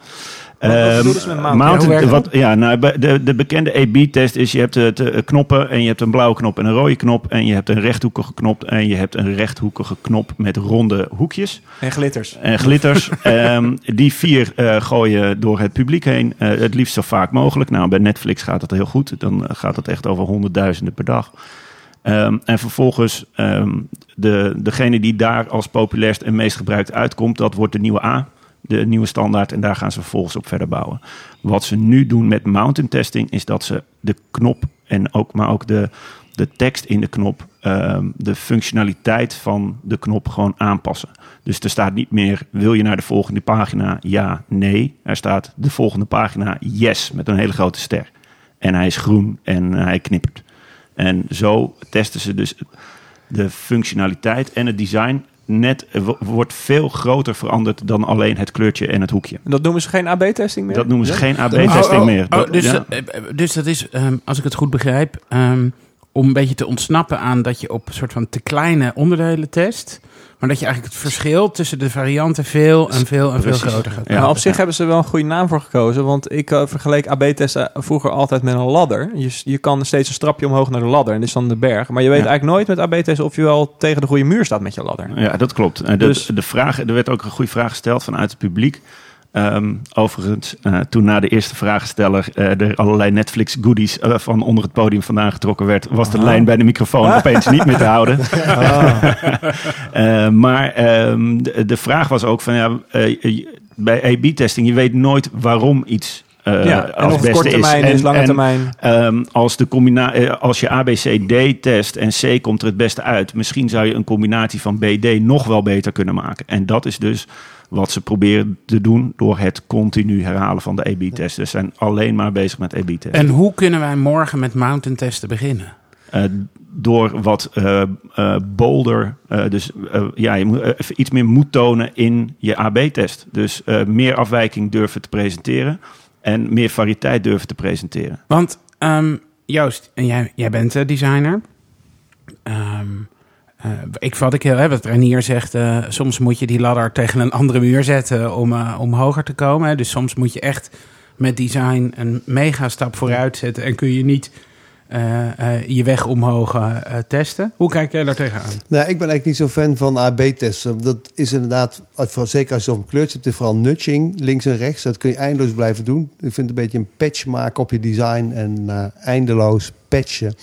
Wat- wat Ehm, met mountain? Ja, wat, ja, nou, de, de bekende A-B-test is: je hebt de, de knoppen en je hebt een blauwe knop en een rode knop. En je hebt een rechthoekige knop en je hebt een rechthoekige knop met ronde hoekjes En glitters. en glitters. Ehm, die vier eh, gooien door het publiek heen. eh, het liefst zo vaak mogelijk. Nou, bij Netflix gaat dat heel goed. Dan eh, gaat het echt over honderdduizenden per dag. Ehm, en vervolgens, de, degene die daar als populairst en meest gebruikt uitkomt, dat wordt de nieuwe A. De nieuwe standaard. En daar gaan ze vervolgens op verder bouwen. Wat ze nu doen met mountain testing, is dat ze de knop en ook, maar ook de, de tekst in de knop, ehm, de functionaliteit van de knop gewoon aanpassen. Dus er staat niet meer, wil je naar de volgende pagina? Ja, nee. Er staat de volgende pagina, yes, met een hele grote ster. En hij is groen en hij knippert. En zo testen ze dus de functionaliteit en het design net eh, wo- wordt veel groter veranderd dan alleen het kleurtje en het hoekje. Dat noemen ze geen AB-testing meer? Dat noemen ze Ja? geen AB-testing Oh, oh, meer. oh, Dat- dus, ja. dat, eh, dus dat is, ehm, als ik het goed begrijp, ehm, om een beetje te ontsnappen aan dat je op soort van te kleine onderdelen test. Maar dat je eigenlijk het verschil tussen de varianten veel en veel en Precies. veel groter gaat Ja. Maar op zich hebben ze wel een goede naam voor gekozen. Want ik eh, vergeleek AB-testen vroeger altijd met een ladder. Je, je kan steeds een strapje omhoog naar de ladder. En dit is dan de berg. Maar je weet Ja. eigenlijk nooit met AB-testen of je wel tegen de goede muur staat met je ladder. Ja, dat klopt. Eh, Dus- de, de vraag, er werd ook een goede vraag gesteld vanuit het publiek. Ehm, overigens, eh, toen na de eerste vragensteller eh, er allerlei Netflix goodies eh, van onder het podium vandaan getrokken werd, was de lijn bij de microfoon opeens niet meer te houden. Eh, maar ehm, de, de vraag was ook van ja, bij A/B-testing je weet nooit waarom iets eh ja, als beste korte termijn is, En- lange en, termijn. Ehm, als, de combina- als je ABCD test en C komt er het beste uit, misschien zou je een combinatie van BD nog wel beter kunnen maken. En dat is dus wat ze proberen te doen door het continu herhalen van de AB-test. Ze zijn alleen maar bezig met AB-testen. En hoe kunnen wij morgen met mountain testen beginnen? Eh, door wat eh eh, bolder, dus ja, je moet even iets meer moed tonen in je AB-test. Dus meer afwijking durven te presenteren en meer variëteit durven te presenteren. Want ehm, Joost, en jij, jij bent designer. Ehm, eh, ik vat ik heel, hè, wat Renier zegt, eh, soms moet je die ladder tegen een andere muur zetten om, eh, om hoger te komen. Dus soms moet je echt met design een mega stap vooruit zetten en kun je niet je weg omhoog testen. Hoe kijk jij daar tegenaan? Nou, ik ben eigenlijk niet zo fan van AB-testen. Dat is inderdaad, zeker als je op een kleurtje hebt, is vooral nudging, links en rechts. Dat kun je eindeloos blijven doen. Ik vind een beetje een patch maken op je design en eindeloos patchen.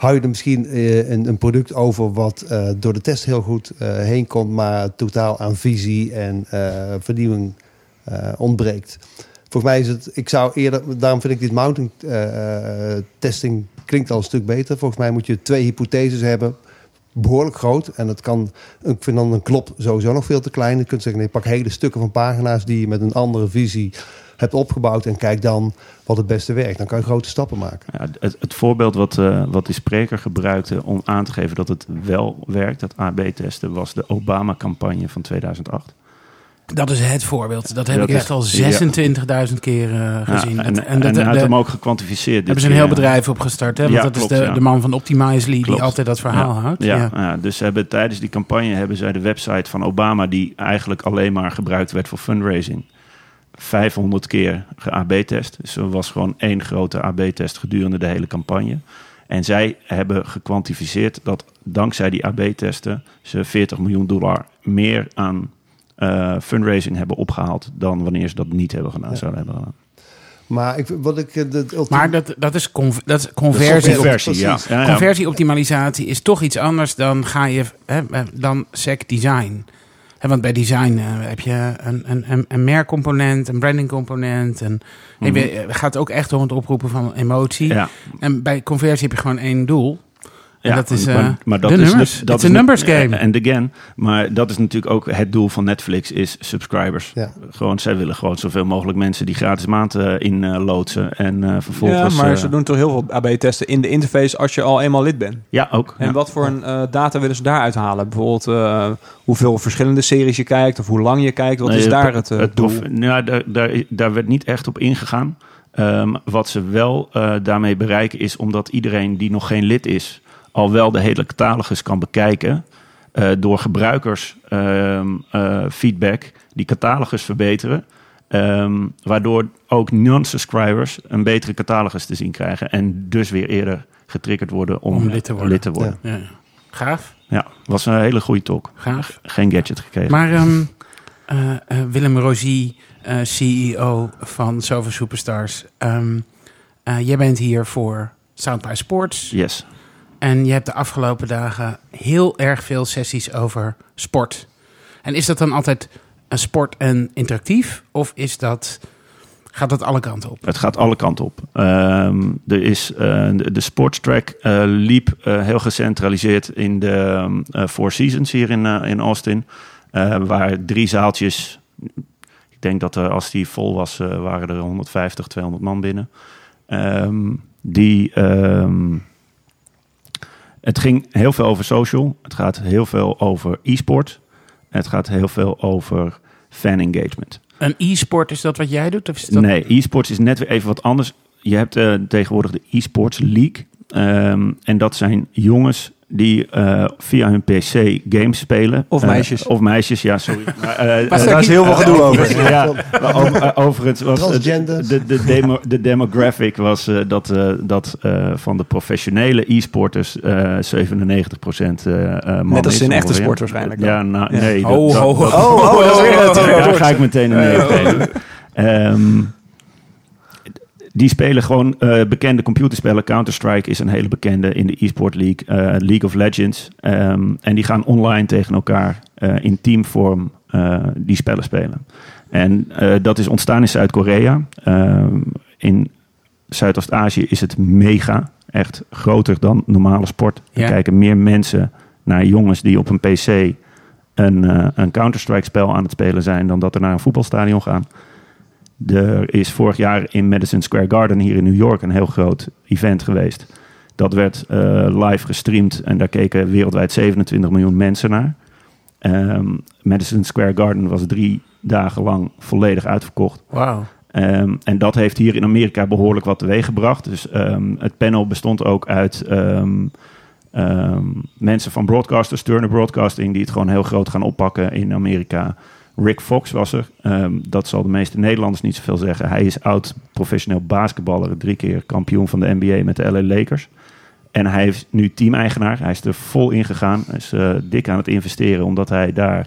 Hou je er misschien eh, een, een product over wat eh, door de test heel goed eh, heen komt, maar totaal aan visie en vernieuwing ontbreekt. Volgens mij is het, ik zou eerder, daarom vind ik dit mounting testing klinkt al een stuk beter. Volgens mij moet je twee hypotheses hebben behoorlijk groot. En dat kan, ik vind dan een klop sowieso nog veel te klein. Je kunt zeggen, nee, pak hele stukken van pagina's die je met een andere visie hebt opgebouwd. En kijk dan wat het beste werkt. Dan kan je grote stappen maken. Ja, het, het voorbeeld wat, eh, wat die spreker gebruikte om aan te geven dat het wel werkt, dat AB-testen, was de Obama-campagne van 2008. Dat is het voorbeeld. Dat heb Dat ik is- echt al ja. 26.000 keer eh, gezien. Ja, en, Dat- en, dat- de- hem ook gekwantificeerd. hebben ze een heel ja. bedrijf opgestart. Hè? Want Ja, dat klopt, is de, ja. de man van Optimizely die altijd dat verhaal houdt. Ja, dus hebben tijdens die campagne hebben zij de website van Obama, die eigenlijk alleen maar gebruikt werd voor fundraising, 500 keer ge-AB-test. Dus er was gewoon één grote AB-test gedurende de hele campagne. En zij hebben gekwantificeerd dat dankzij die AB-testen ze 40 miljoen dollar meer aan eh, fundraising hebben opgehaald dan wanneer ze dat niet hebben gedaan, Ja. zouden hebben gedaan. Maar ik, wat ik... eh, Het ultieme- Maar dat, dat is, conv- dat is conversie. Dat Conversie, ja. precies. ja, ja. Conversieoptimalisatie is toch iets anders dan ga je hè, eh, dan sec design. Hè, want bij design heb je een, een, een, een merkcomponent, een brandingcomponent. En het gaat ook echt om het oproepen van emotie. Ja, En bij conversie heb je gewoon één doel. En ja, dat is, maar- eh, maar dat de is numbers. dat It's is a nu- numbers game. En again, maar dat is natuurlijk ook het doel van Netflix is subscribers. Ja. Gewoon, zij willen gewoon zoveel mogelijk mensen die gratis maand eh, in eh, loodsen en eh, Ja, vervolgens. maar eh, ze doen toch heel veel AB-testen in de interface als je al eenmaal lid bent. Ja, ook. En ja. wat voor een data willen ze daaruit halen? Bijvoorbeeld eh, hoeveel verschillende series je kijkt of hoe lang je kijkt. Wat Nee, is daar het, eh, doel? nou, daar, daar, daar werd niet echt op ingegaan. Ehm, wat ze wel eh, daarmee bereiken is omdat iedereen die nog geen lid is, al wel de hele catalogus kan bekijken. eh, door gebruikers ehm, eh, feedback die catalogus verbeteren. Ehm, waardoor ook non-subscribers een betere catalogus te zien krijgen. En dus weer eerder getriggerd worden om, Om lid te worden. lid te worden. Ja. Gaaf, Ja, was een hele goede talk. gaaf. Geen gadget gekregen. Maar ehm, eh, eh, Willem Rosie, eh, CEO van Zoveel Superstars. ehm, eh, jij bent hier voor Sound by Sports. yes. En je hebt de afgelopen dagen heel erg veel sessies over sport. En is dat dan altijd een sport en interactief? Of is dat, gaat dat alle kanten op? Het gaat alle kanten op. Ehm, er is, eh, de, de sportstrack eh, liep eh, heel gecentraliseerd in de ehm, eh, Four Seasons hier in, in Austin. waar drie zaaltjes, ik denk dat als die vol was, waren er 150, 200 man binnen. Ehm, die, het ging heel veel over social. Het gaat heel veel over e-sport. Het gaat heel veel over fan engagement. Een e-sport, is dat wat jij doet? Of is dat... Nee, e-sports is net weer even wat anders. Je hebt eh, tegenwoordig de e-sports league. Ehm, en dat zijn jongens die eh, via hun PC games spelen. Of Eh, meisjes. of meisjes, ja, sorry. Maar, eh, er daar is heel veel gedoe over. ja, maar over, overigens was de, de, demo, de demographic was eh, dat, eh, dat eh, van de professionele e-sporters eh 97% eh eh man Net als is in echte sport waarschijnlijk dan. Ja, nou, Ja. nee. dat- Oh, dat- oh, dat- oh, oh, het- daar ga ik meteen een geven. Ehm, die spelen gewoon eh, bekende computerspellen. Counter-Strike is een hele bekende in de e-sport league. eh, League of Legends. Ehm, en die gaan online tegen elkaar eh, in teamvorm die spellen spelen. En dat is ontstaan in Zuid-Korea. Ehm, in Zuidoost-Azië is het mega. Echt groter dan normale sport. Er kijken meer mensen naar jongens die op een PC een, een Counter-Strike spel aan het spelen zijn... dan dat er naar een voetbalstadion gaan. Er is vorig jaar in Madison Square Garden hier in New York een heel groot event geweest. Dat werd eh, live gestreamd en daar keken wereldwijd 27 miljoen mensen naar. Ehm, Madison Square Garden was drie dagen lang volledig uitverkocht. Wauw. Ehm, en dat heeft hier in Amerika behoorlijk wat teweeg gebracht. Dus ehm, het panel bestond ook uit mensen van broadcasters, Turner Broadcasting, die het gewoon heel groot gaan oppakken in Amerika. Rick Fox was er. Ehm, dat zal de meeste Nederlanders niet zoveel zeggen. Hij is oud professioneel basketballer, drie keer kampioen van de NBA met de LA Lakers. En hij is nu teameigenaar. Hij is er vol in gegaan. Hij is eh, dik aan het investeren, omdat hij daar...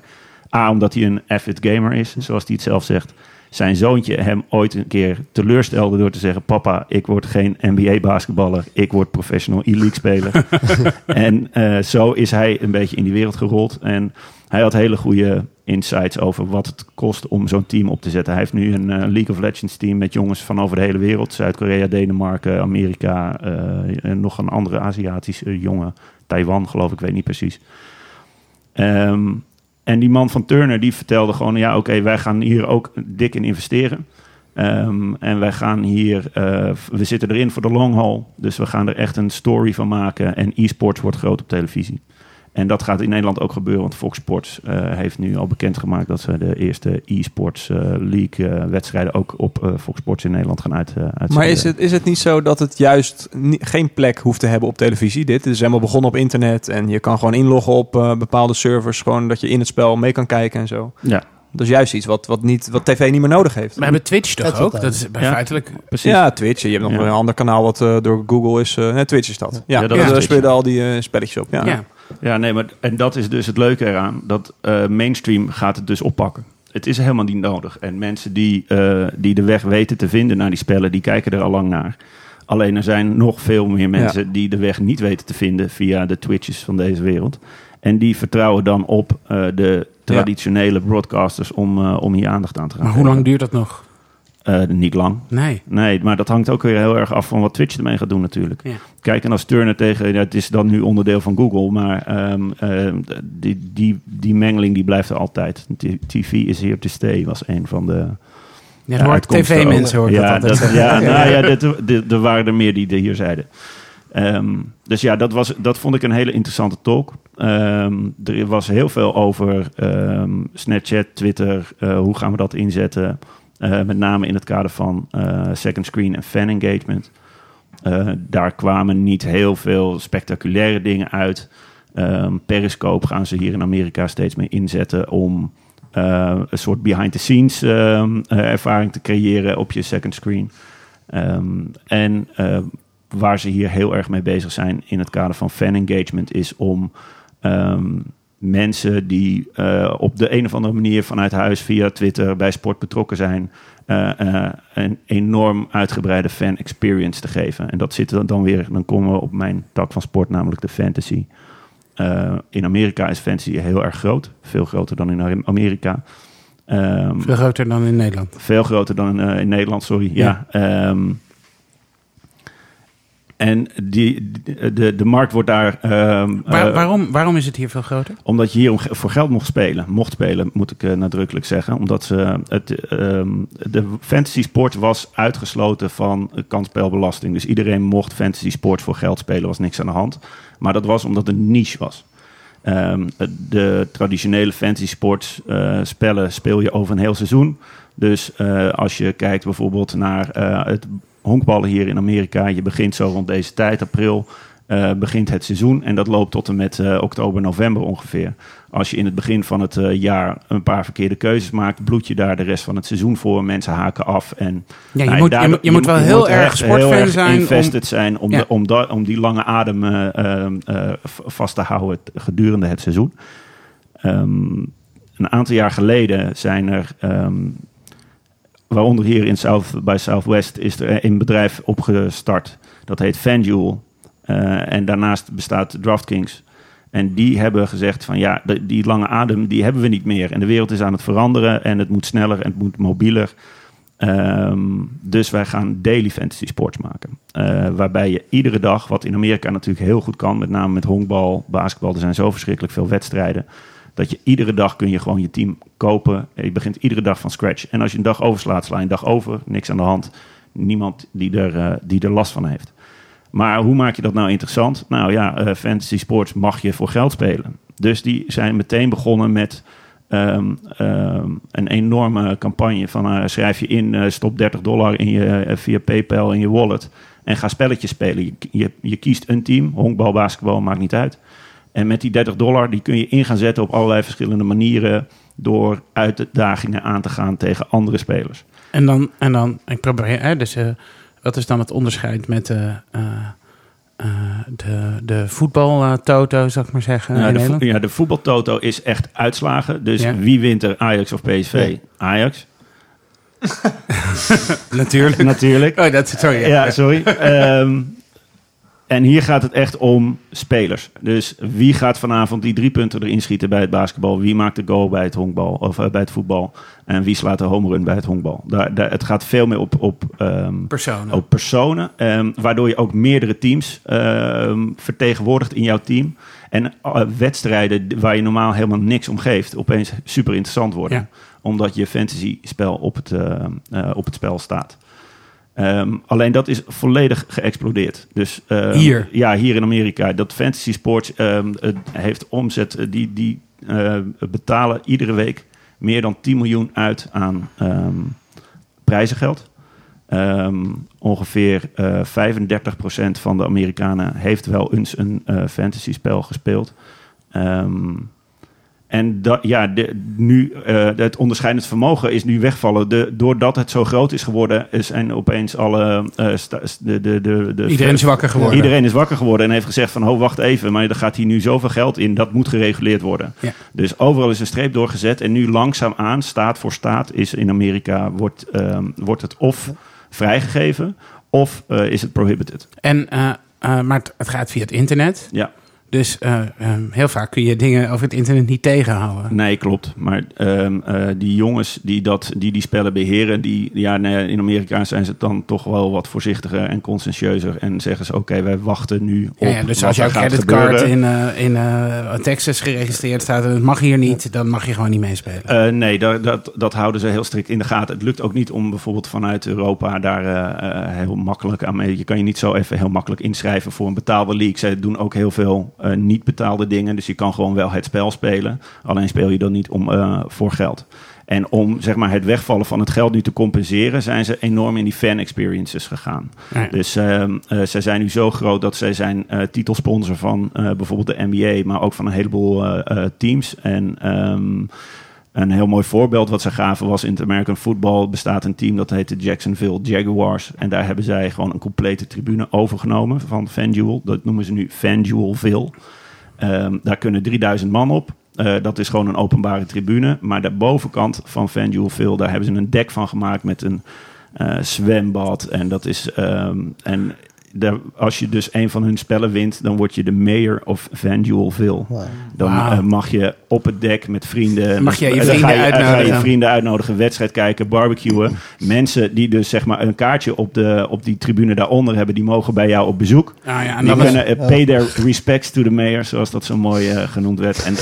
A, omdat hij een avid gamer is, zoals hij het zelf zegt zijn zoontje hem ooit een keer teleurstelde door te zeggen: Papa, ik word geen NBA-basketballer, ik word professional e-league speler. en eh, zo is hij een beetje in die wereld gerold. En hij had hele goede insights over wat het kost om zo'n team op te zetten. Hij heeft nu een eh, League of Legends team met jongens van over de hele wereld: Zuid-Korea, Denemarken, Amerika, eh, en nog een andere Aziatische jongen, Taiwan, geloof ik, weet niet precies. Ehm, en die man van Turner die vertelde gewoon: ja, oké, wij gaan hier ook dik in investeren. Ehm, en wij gaan hier, eh, we zitten erin voor de long haul. Dus we gaan er echt een story van maken. En e-sports wordt groot op televisie. En dat gaat in Nederland ook gebeuren, want Fox Sports eh, heeft nu al bekendgemaakt dat ze de eerste e-sports eh, league eh, wedstrijden ook op eh, Fox Sports in Nederland gaan uit, uitzenden. Maar is het, is het niet zo dat het juist ni- geen plek hoeft te hebben op televisie? Dit is helemaal begonnen op internet en je kan gewoon inloggen op eh, bepaalde servers. Gewoon dat je in het spel mee kan kijken en zo. Ja, Dat is juist iets wat, wat, niet, wat tv niet meer nodig heeft. We hebben Twitch toch Dat ook? Dat is bij Ja. feitelijk... Precies. Ja, Twitch. Je hebt nog Ja. een ander kanaal wat door Google is. nee, Twitch is dat. Ja, dat daar spelen ja. al die eh, spelletjes op. Ja. Ja. Nee, maar en dat is dus het leuke eraan. Dat eh, mainstream gaat het dus oppakken. Het is helemaal niet nodig. En mensen die, eh, die de weg weten te vinden naar die spellen, die kijken er al lang naar. Alleen er zijn nog veel meer mensen die de weg niet weten te vinden via de Twitches van deze wereld. En die vertrouwen dan op eh, de traditionele broadcasters om, om hier aandacht aan te gaan Maar hoe lang duurt dat nog? Eh, niet lang. Nee. Nee, maar dat hangt ook weer heel erg af van wat Twitch ermee gaat doen natuurlijk. Ja. Kijk, en als Turner tegen... Ja, het is dan nu onderdeel van Google, maar ehm, ehm, die, die, die mengeling die blijft er altijd. TV is here to stay was een van de... Ja, dat hoort uitkomsten tv-mensen hoor ik ja, dat altijd dat, ja, nou ja, er waren er meer die er hier zeiden. Ehm, dus ja, dat, was, dat vond ik een hele interessante talk. Er was heel veel over Snapchat, Twitter, eh, hoe gaan we dat inzetten? Eh, met name in het kader van eh, second screen en fan engagement. Eh, daar kwamen niet heel veel spectaculaire dingen uit. Ehm, Periscope gaan ze hier in Amerika steeds meer inzetten om een soort behind-the-scenes ehm, eh, ervaring te creëren op je second screen. Ehm, en waar ze hier heel erg mee bezig zijn in het kader van fan engagement is om mensen die eh, op de een of andere manier vanuit huis via Twitter bij sport betrokken zijn, eh, eh, een enorm uitgebreide fan experience te geven. En dat zit er dan weer, dan komen we op mijn tak van sport, namelijk de fantasy. In Amerika is fantasy heel erg groot, veel groter dan in Amerika. Ehm, Veel groter dan in Nederland. veel groter dan eh, in Nederland, sorry. Ja. ehm, en die, de, de markt wordt daar... ehm, Waar- eh, waarom, waarom is het hier veel groter? omdat je hier voor geld mocht spelen. Mocht spelen, moet ik eh, nadrukkelijk zeggen. Omdat ze, het, ehm, de fantasy sport was uitgesloten van kansspelbelasting. Dus iedereen mocht fantasy sport voor geld spelen, was niks aan de hand. Maar dat was omdat het een niche was. Ehm, de traditionele fantasy sport eh, spellen speel je over een heel seizoen. Dus als je kijkt bijvoorbeeld naar het honkballen hier in Amerika. Je begint zo rond deze tijd, april, eh, begint het seizoen. En dat loopt tot en met eh, oktober, november ongeveer. Als je in het begin van het eh, jaar een paar verkeerde keuzes maakt, bloed je daar de rest van het seizoen voor. Mensen haken af. En, Ja, je, nou, moet, je, moet- je moet wel heel moet erg sportfan heel erg zijn. Om, invested zijn om, Ja. de, om, da- om die lange adem eh, eh, eh, v- vast te houden gedurende het seizoen. Ehm, een aantal jaar geleden zijn er, ehm, waaronder hier in South, bij Southwest, is er een bedrijf opgestart. Dat heet FanDuel. Eh, en daarnaast bestaat DraftKings. En die hebben gezegd van ja, die lange adem, die hebben we niet meer. En de wereld is aan het veranderen en het moet sneller en het moet mobieler. Ehm, dus wij gaan daily fantasy sports maken. Eh, waarbij je iedere dag, wat in Amerika natuurlijk heel goed kan, met name met honkbal, basketbal, er zijn zo verschrikkelijk veel wedstrijden. Dat je iedere dag kun je gewoon je team kopen. Je begint iedere dag van scratch. En als je een dag overslaat, sla je een dag over. Niks aan de hand. Niemand die er, eh, die er last van heeft. Maar hoe maak je dat nou interessant? Nou ja, eh, fantasy sports mag je voor geld spelen. Dus die zijn meteen begonnen met ehm, ehm, een enorme campagne van eh, schrijf je in, stop 30 dollar in je, via PayPal in je wallet en ga spelletjes spelen. Je, je, je kiest een team, honkbal, basketbal, maakt niet uit. En met die 30 dollar die kun je in gaan zetten op allerlei verschillende manieren door uitdagingen aan te gaan tegen andere spelers. en dan, en dan ik probeer, hè, dus, eh, wat is dan het onderscheid met eh, eh, eh, de, de voetbaltoto, zou ik maar zeggen, Ja, in de, ja, de voetbaltoto is echt uitslagen. Dus Ja. wie wint er, Ajax of PSV? Ajax, Natuurlijk. natuurlijk. Oh, dat sorry. Ja. Ja, sorry. Ehm, en hier gaat het echt om spelers. Dus wie gaat vanavond die drie punten erin schieten bij het basketbal? Wie maakt de goal bij het honkbal of eh, bij het voetbal? En wie slaat de home run bij het honkbal? Daar, daar, het gaat veel meer op, op, ehm, Personen. op personen. ehm, waardoor je ook meerdere teams ehm, vertegenwoordigt in jouw team. En eh, wedstrijden waar je normaal helemaal niks om geeft, opeens super interessant worden. Ja. Omdat je fantasy spel op het, eh, op het spel staat. Ehm, alleen dat is volledig geëxplodeerd. Dus, ehm, Hier? Ja, hier in Amerika. Dat fantasy sports ehm, heeft omzet. eh, Die, die betalen iedere week meer dan 10 miljoen uit aan prijzengeld. Ongeveer eh 35% van de Amerikanen heeft wel eens een eh fantasy spel gespeeld. Ehm, en dat, ja, de, nu, eh, het onderscheidend vermogen is nu wegvallen. De, doordat het zo groot is geworden, zijn opeens alle... eh, sta- de, de, de, de, Iedereen is wakker geworden. Iedereen is wakker geworden en heeft gezegd van... oh, wacht even, maar er gaat hier nu zoveel geld in. Dat moet gereguleerd worden. Ja. Dus overal is een streep doorgezet. En nu langzaamaan, staat voor staat, is in Amerika... wordt, ehm, wordt het of vrijgegeven of eh, is het prohibited. En, maar het, het gaat via het internet. Ja. Dus eh, eh, heel vaak kun je dingen over het internet niet tegenhouden. Nee, klopt. Maar ehm, eh, die jongens die, dat, die die spellen beheren, die, ja, nee, in Amerika zijn ze dan toch wel wat voorzichtiger en conscientieuzer. En zeggen ze, oké, wij wachten nu op Ja, ja, dus als jouw creditcard in, eh, in Texas geregistreerd staat en het mag hier niet, dan mag je gewoon niet meespelen. Nee, dat, dat, dat houden ze heel strikt in de gaten. Het lukt ook niet om bijvoorbeeld vanuit Europa daar heel makkelijk aan mee. Je kan je niet zo even heel makkelijk inschrijven voor een betaalde league. Zij doen ook heel veel eh, niet betaalde dingen. Dus je kan gewoon wel het spel spelen. Alleen speel je dan niet om, eh, voor geld. En om zeg maar, het wegvallen van het geld nu te compenseren, zijn ze enorm in die fan experiences gegaan. Ja. Dus eh, zij zijn nu zo groot dat zij zijn titelsponsor van bijvoorbeeld de NBA, maar ook van een heleboel teams. En ehm, een heel mooi voorbeeld wat ze gaven was in het American Football bestaat een team dat heet de Jacksonville Jaguars. En daar hebben zij gewoon een complete tribune overgenomen van FanDuel. Dat noemen ze nu FanDuelville. Ehm, daar kunnen 3000 man op. Eh, dat is gewoon een openbare tribune. Maar de bovenkant van FanDuelville, daar hebben ze een dek van gemaakt met een eh, zwembad. En dat is. ehm, en als je dus een van hun spellen wint, dan word je de mayor of FanDuelville. Wauw. Dan eh, mag je op het dek met vrienden. Mag je je dan vrienden ga je, dan ga je uitnodigen. vrienden uitnodigen, wedstrijd kijken, barbecuen. Mensen die dus zeg maar een kaartje op, de, op die tribune daaronder hebben, die mogen bij jou op bezoek. Ah, ja, en Die dan is- kunnen eh, pay their respects to the mayor, zoals dat zo mooi eh, genoemd werd. En, eh,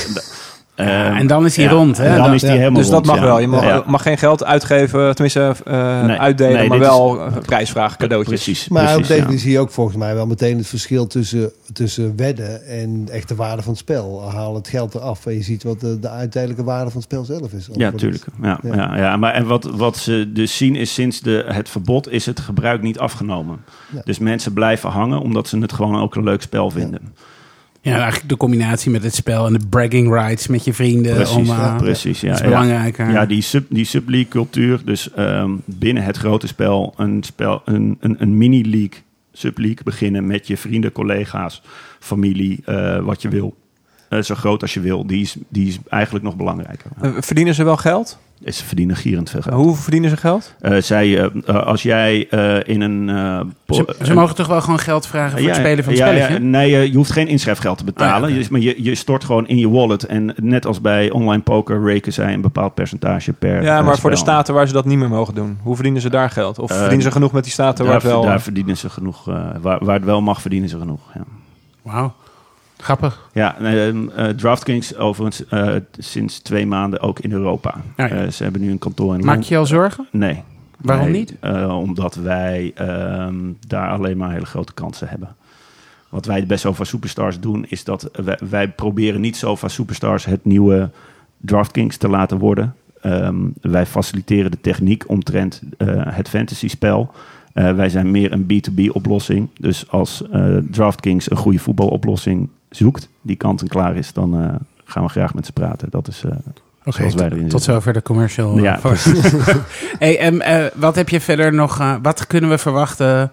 Ja, en dan is hij ja, rond, hè? dan Dan- is hij ja. helemaal Dus dat rond, mag ja. wel. Je mag, Ja. mag geen geld uitgeven, tenminste eh, Nee. uitdelen, Nee, maar dit is- wel eh, prijsvragen, cadeautjes. Precies, Maar op deze ja. manier zie je ook volgens mij wel meteen het verschil tussen, tussen wedden en echt de waarde van het spel. Haal het geld eraf en je ziet wat de, de uiteindelijke waarde van het spel zelf is. Ja, tuurlijk. Ja, Ja. ja. Ja, maar en wat, wat ze dus zien is sinds de, het verbod is het gebruik niet afgenomen. Ja. Dus mensen blijven hangen omdat ze het gewoon ook een leuk spel vinden. Ja, eigenlijk de combinatie met het spel en de bragging rights met je vrienden. Precies, om, ja, eh, precies. Ja, dat is ja. belangrijker. Ja, die, sub, die sub-league cultuur. Dus ehm, binnen het grote spel een, spel, een, een, een mini-league, sub-league beginnen met je vrienden, collega's, familie, eh, wat je wil. Eh, zo groot als je wil. Die is, die is eigenlijk nog belangrijker. Eh, verdienen ze wel geld? Is ze verdienen gierend veel geld. Hoe verdienen ze geld? Eh, zij, eh, eh, als jij eh, in een... eh, Ze, ze mogen toch wel gewoon geld vragen voor het spelen van het ja, spelletje? ja, nee, je hoeft geen inschrijfgeld te betalen. Ah, ja. Je- maar je, je stort gewoon in je wallet. En net als bij online poker rekenen zij een bepaald percentage per Ja, maar voor de staten waar ze dat niet meer mogen doen. Hoe verdienen ze daar geld? Of verdienen ze genoeg met die staten waar het wel... daar verdienen ze genoeg. eh, waar, waar het wel mag, verdienen ze genoeg. Ja, Wauw, grappig. ja eh, eh, DraftKings overigens eh, sinds twee maanden ook in Europa. Ja, ja. Eh, ze hebben nu een kantoor in Maak Londen. je al zorgen? Nee. Waarom niet? omdat wij ehm, daar alleen maar hele grote kansen hebben. Wat wij bij Sofa Superstars doen, is dat wij, wij proberen niet Sofa Superstars het nieuwe DraftKings te laten worden. Ehm, wij faciliteren de techniek omtrent het fantasy-spel. Eh, wij zijn meer een B2B-oplossing. Dus als DraftKings een goede voetbaloplossing zoekt, die kant en klaar is, dan eh, gaan we graag met ze praten. Dat is eh, Oké, zoals wij erin tot zover de commercial. Ja, eh, hey, en, wat heb je verder nog? wat kunnen we verwachten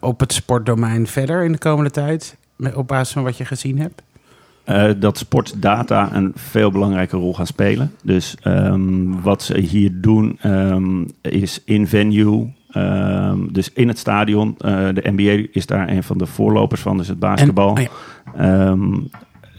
op het sportdomein verder in de komende tijd? Met- Op basis van wat je gezien hebt? Dat sportdata een veel belangrijke rol gaan spelen. Dus ehm, wat ze hier doen ehm, is in venue, ehm, dus in het stadion. de NBA is daar een van de voorlopers van, dus het basketbal. En, oh Ehm,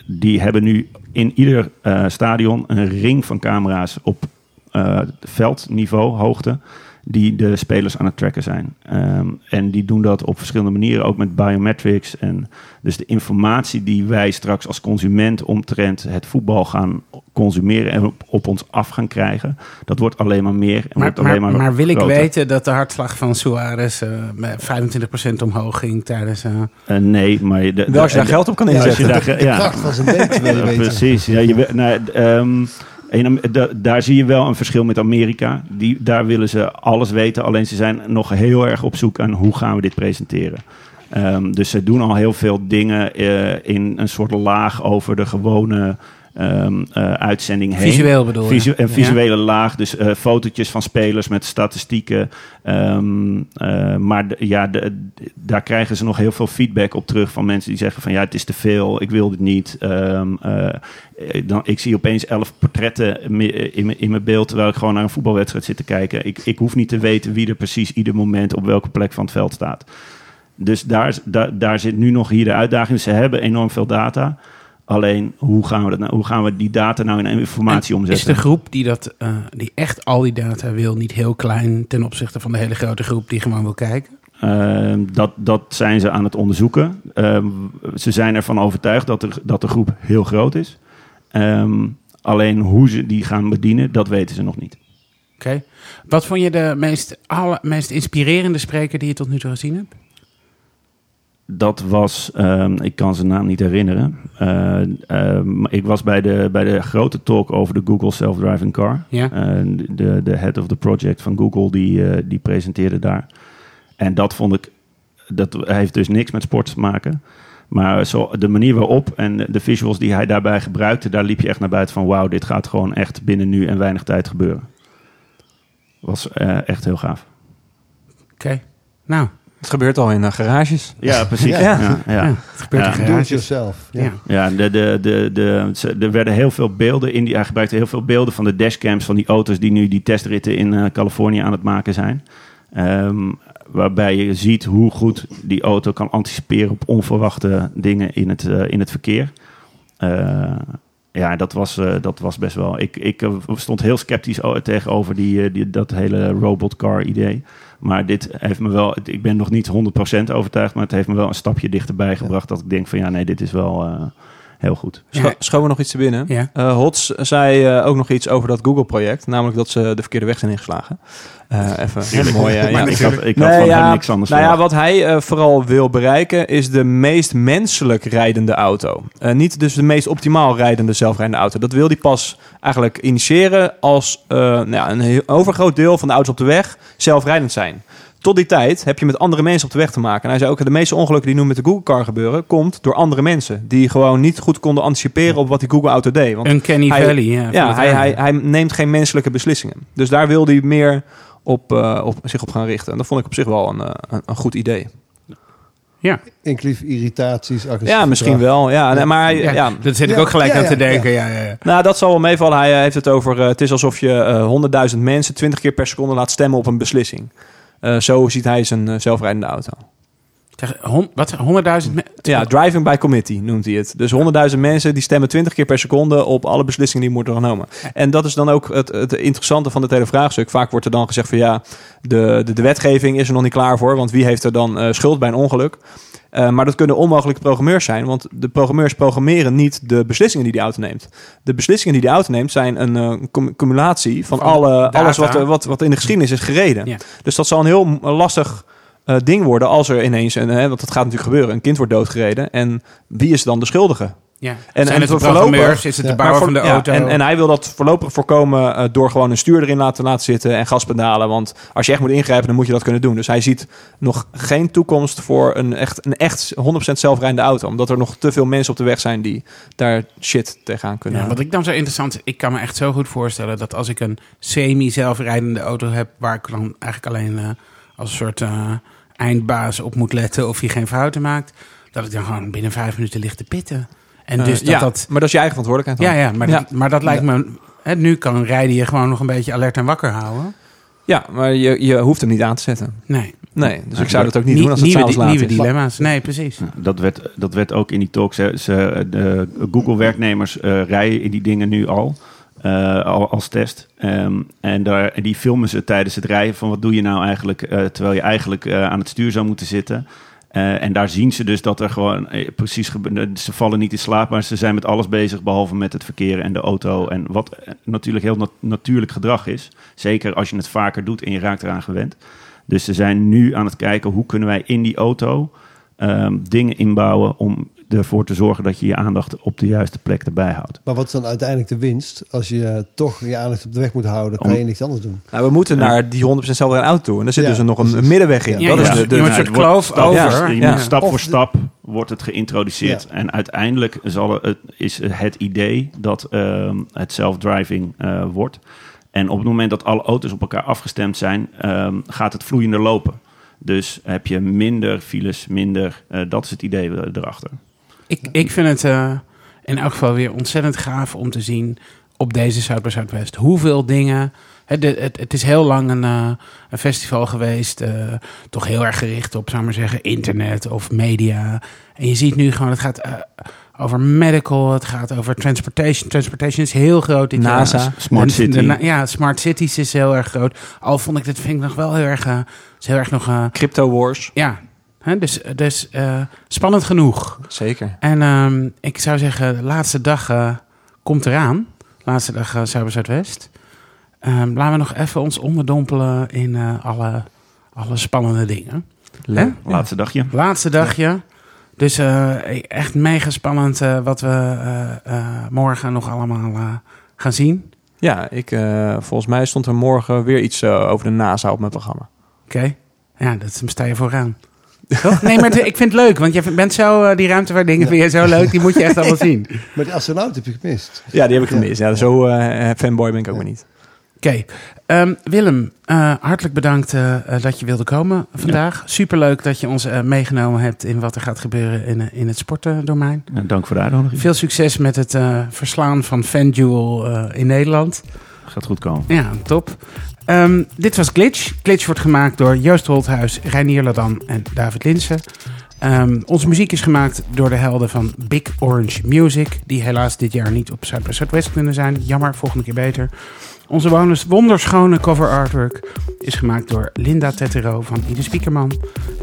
die hebben nu in ieder eh, stadion een ring van camera's op eh, veldniveau, hoogte, die de spelers aan het tracken zijn. Ehm, en die doen dat op verschillende manieren, ook met biometrics. En dus de informatie die wij straks als consument omtrent het voetbal gaan consumeren en op, op ons af gaan krijgen, dat wordt alleen maar meer. En maar, wordt alleen maar, maar, maar wil ik groter. weten dat de hartslag van Suarez eh, met 25% omhoog ging tijdens... eh, Eh, nee, maar... De, de- als je daar de- geld op kan Ja, als inzetten. als je daar, De ja. kracht van zijn weten. precies. Ja, je, nou, ehm, da- daar zie je wel een verschil met Amerika. Die, daar willen ze alles weten. Alleen ze zijn nog heel erg op zoek aan hoe gaan we dit presenteren. Ehm, dus ze doen al heel veel dingen eh, in een soort laag over de gewone ehm, eh, uitzending heen. Visueel bedoel je? Visu- een Ja. visuele laag, dus eh, fotootjes van spelers met statistieken. Ehm, eh, maar ja, de- daar krijgen ze nog heel veel feedback op terug van mensen die zeggen van ja, het is te veel, ik wil dit niet. Ehm, eh, eh, dan, ik zie opeens elf portretten mi- in, mijn- in mijn beeld terwijl ik gewoon naar een voetbalwedstrijd zit te kijken. Ik, ik hoef niet te weten wie er precies ieder moment op welke plek van het veld staat. Dus daar, daar, daar zit nu nog hier de uitdaging. Ze hebben enorm veel data. Alleen, hoe gaan we, dat nou, hoe gaan we die data nou in informatie En omzetten? Is de groep die, dat, eh, die echt al die data wil niet heel klein ten opzichte van de hele grote groep die gewoon wil kijken? Ehm, dat, dat zijn ze aan het onderzoeken. Ehm, ze zijn ervan overtuigd dat de, dat de groep heel groot is. Ehm, alleen hoe ze die gaan bedienen, dat weten ze nog niet. Oké. Wat vond je de meest, alle, meest inspirerende spreker die je tot nu toe gezien hebt? Dat was, ehm, ik kan zijn naam niet herinneren. Eh, ehm, ik was bij de, bij de grote talk over de Google Self-Driving Car. Ja. Eh, de, de head of the project van Google, die, eh, die presenteerde daar. En dat vond ik, dat heeft dus niks met sport te maken. Maar zo, de manier waarop en de visuals die hij daarbij gebruikte, daar liep je echt naar buiten van wauw, dit gaat gewoon echt binnen nu en weinig tijd gebeuren. Was eh, echt heel gaaf. Oké. Nou, Het gebeurt al in eh, garages. Ja, precies. Ja. Ja. Ja, ja. het gebeurt Ja. in garages. yourself. Ja. Ja. De, de, de, de, ze- er werden heel veel beelden in die. Hij gebruikte heel veel beelden van de dashcams van die auto's die nu die testritten in eh, Californië aan het maken zijn. Ehm, waarbij je ziet hoe goed die auto kan anticiperen op onverwachte dingen in het, eh, in het verkeer. Eh, ja, dat was, eh, dat was best wel. Ik, ik stond heel sceptisch tegenover die, die, dat hele robotcar idee. Maar dit heeft me wel. Ik ben nog niet 100% overtuigd, maar het heeft me wel een stapje dichterbij gebracht. Dat ik denk van ja, nee, dit is wel eh, heel goed. Scho Ja. Schoon we nog iets te binnen. Ja. Eh, Hots zei eh, ook nog iets over dat Google-project. Namelijk dat ze de verkeerde weg zijn ingeslagen. Eh, even een mooie... ja. ik had, ik had Nee, van ja, hem niks anders Nou ja, wat hij eh, vooral wil bereiken is de meest menselijk rijdende auto. Eh, niet dus de meest optimaal rijdende zelfrijdende auto. Dat wil hij pas eigenlijk initiëren als eh, nou ja, een heel overgroot deel van de auto's op de weg zelfrijdend zijn. Tot die tijd heb je met andere mensen op de weg te maken. En hij zei ook, de meeste ongelukken die nu met de Google Car gebeuren, komt door andere mensen. Die gewoon niet goed konden anticiperen op wat die Google auto deed. Want Uncanny hij- Valley. Ja, ja, hij, hij, hij neemt geen menselijke beslissingen. Dus daar wil hij meer op, eh, op zich op gaan richten. En dat vond ik op zich wel een, eh, een, een goed idee. Inclusief irritaties, Ja, misschien wel. Ja, nee, maar hij, ja, ja. dat zit ik Ja, ook gelijk ja, aan te ja, denken. Ja. Ja, ja. Nou, dat zal wel meevallen. Hij heeft het over... eh, het is alsof je honderdduizend mensen 20 keer per seconde laat stemmen op een beslissing. Eh, zo ziet hij zijn eh, zelfrijdende auto. Hon- wat? 100.000 me- Ja, driving by committee noemt hij het. Dus honderdduizend mensen die stemmen 20 keer per seconde op alle beslissingen die moeten genomen. En dat is dan ook het, het interessante van het hele vraagstuk. Vaak wordt er dan gezegd van ja, de, de, de wetgeving is er nog niet klaar voor. Want wie heeft er dan eh, schuld bij een ongeluk? Eh, maar dat kunnen onmogelijk programmeurs zijn. Want de programmeurs programmeren niet de beslissingen die die auto neemt. De beslissingen die die auto neemt zijn een eh, cum- cumulatie van, Van alle, alles wat, er- wat, wat in de geschiedenis is gereden. Ja. Dus dat zal een heel lastig eh, ding worden als er ineens, een, hè, want dat gaat natuurlijk gebeuren, een kind wordt doodgereden. En wie is dan de schuldige? Ja. En- Zijn en het voorlopig-? Is het de bouwer van de ja, auto? en, en hij wil dat voorlopig voorkomen eh, door gewoon een stuur erin laten, laten zitten en gaspedalen. Want als je echt moet ingrijpen, dan moet je dat kunnen doen. Dus hij ziet nog geen toekomst voor een echt, een echt 100% zelfrijdende auto. Omdat er nog te veel mensen op de weg zijn die daar shit tegenaan kunnen. Ja, wat ik dan zo interessant ik kan me echt zo goed voorstellen dat als ik een semi-zelfrijdende auto heb, waar ik dan eigenlijk alleen eh, als een soort eh, eindbaas op moet letten of hij geen fouten maakt, dat ik dan gewoon binnen vijf minuten ligt te pitten. En Eh, dus dat ja, dat. maar dat is je eigen verantwoordelijkheid. Ja, dan. ja, maar, Ja. Dat, maar dat lijkt me. Hè, nu kan rijden je gewoon nog een beetje alert en wakker houden. Ja, maar je, je hoeft hem niet aan te zetten. Nee, Nee, dus ik zou dat ook niet Nie- doen als het nieuwe, laat nieuwe dilemma's. Nee, precies. Dat werd, dat werd ook in die talk. Ze, ze, de Google-werknemers eh, rijden in die dingen nu al. eh, al als test. Ehm, en daar, en die filmen ze tijdens het rijden van wat doe je nou eigenlijk eh, terwijl je eigenlijk eh, aan het stuur zou moeten zitten. Eh, en daar zien ze dus dat er gewoon eh, precies gebe- ze vallen niet in slaap, maar ze zijn met alles bezig behalve met het verkeer en de auto. En wat eh, natuurlijk heel nat- natuurlijk gedrag is. Zeker als je het vaker doet en je raakt eraan gewend. Dus ze zijn nu aan het kijken hoe kunnen wij in die auto ehm, dingen inbouwen om ervoor te zorgen dat je je aandacht op de juiste plek erbij houdt. Maar wat is dan uiteindelijk de winst? Als je toch je aandacht op de weg moet houden, kan Om- je niks anders doen. Nou, we moeten Ja. naar die 100% zelfde auto toe. En daar zit Ja, dus nog een, middenweg in. Ja. dat Ja, is de, de, Je moet een het soort wordt kloof stap- over. Je Ja. moet stap voor stap wordt het geïntroduceerd. En uiteindelijk zal het, is het idee dat ehm, het self-driving eh, wordt. En op het moment dat alle auto's op elkaar afgestemd zijn, ehm, gaat het vloeiender lopen. Dus heb je minder files, minder. eh, dat is het idee erachter. Ik, ik vind het eh, in elk geval weer ontzettend gaaf om te zien op deze Zuid bij Zuidwest. Hoeveel dingen. hè, de- het, het is heel lang een, eh, een festival geweest. eh, toch heel erg gericht op, zou ik maar zeggen, internet of media. En je ziet nu gewoon, het gaat over medical, het gaat over transportation. Transportation is heel groot dit jaar. NASA. Smart De- City. de ja, smart cities is heel erg groot. Al vond ik dit vind ik nog wel heel erg, is heel erg nog, Crypto Wars. ja. Hè, dus dus eh, spannend genoeg. Zeker. En ehm, ik zou zeggen, de laatste dag eh, komt eraan. Laatste dag uh, Zuid Zuidwest. Ehm, laten we nog even ons onderdompelen in eh, alle, alle spannende dingen. Laatste dagje. Laatste dagje. Dus eh, echt mega spannend eh, wat we eh, eh, morgen nog allemaal eh, gaan zien. Ja, ik, eh, volgens mij stond er morgen weer iets eh, over de NASA op mijn programma. Oké? Ja, dat sta je vooraan. Toch? Nee, maar ik vind het leuk, want je bent zo, eh, die ruimte waar dingen vind je zo leuk, die moet je echt allemaal zien. Maar die astronaut heb je gemist. Ja, die heb ik gemist. Ja, zo eh, fanboy ben ik ook weer niet. Oké, Ehm, Willem, eh, hartelijk bedankt dat je wilde komen vandaag. Superleuk dat je ons eh, meegenomen hebt in wat er gaat gebeuren in, in het sportdomein. Ja, dank voor de uitnodiging. Veel succes met het eh, verslaan van FanDuel eh in Nederland. Gaat goed komen. Ja, top. Ehm, dit was Glitch. Glitch wordt gemaakt door Joost Holthuis, Reinier Ladan en David Linsen. Ehm, onze muziek is gemaakt door de helden van Big Orange Music, die helaas dit jaar niet op Zuid Zuidwest kunnen zijn. Jammer, volgende keer beter. Onze wonderschone cover artwork is gemaakt door Linda Tettero van Ieder Spiekerman.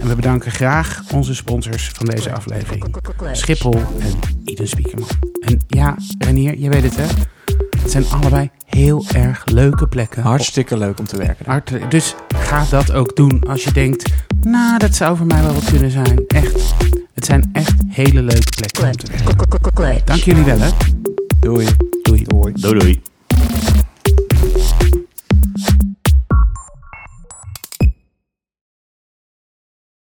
En we bedanken graag onze sponsors van deze aflevering. Schiphol en Ieder Spiekerman. En ja, Renier, je weet het hè. Het zijn allebei heel erg leuke plekken. Hartstikke leuk om te werken. Dus ga dat ook doen als je denkt, nou, dat zou voor mij wel wat kunnen zijn. Echt. Het zijn echt hele leuke plekken om te werken. Dank jullie wel, hè. Doei. Doei. Doei. Doei doei.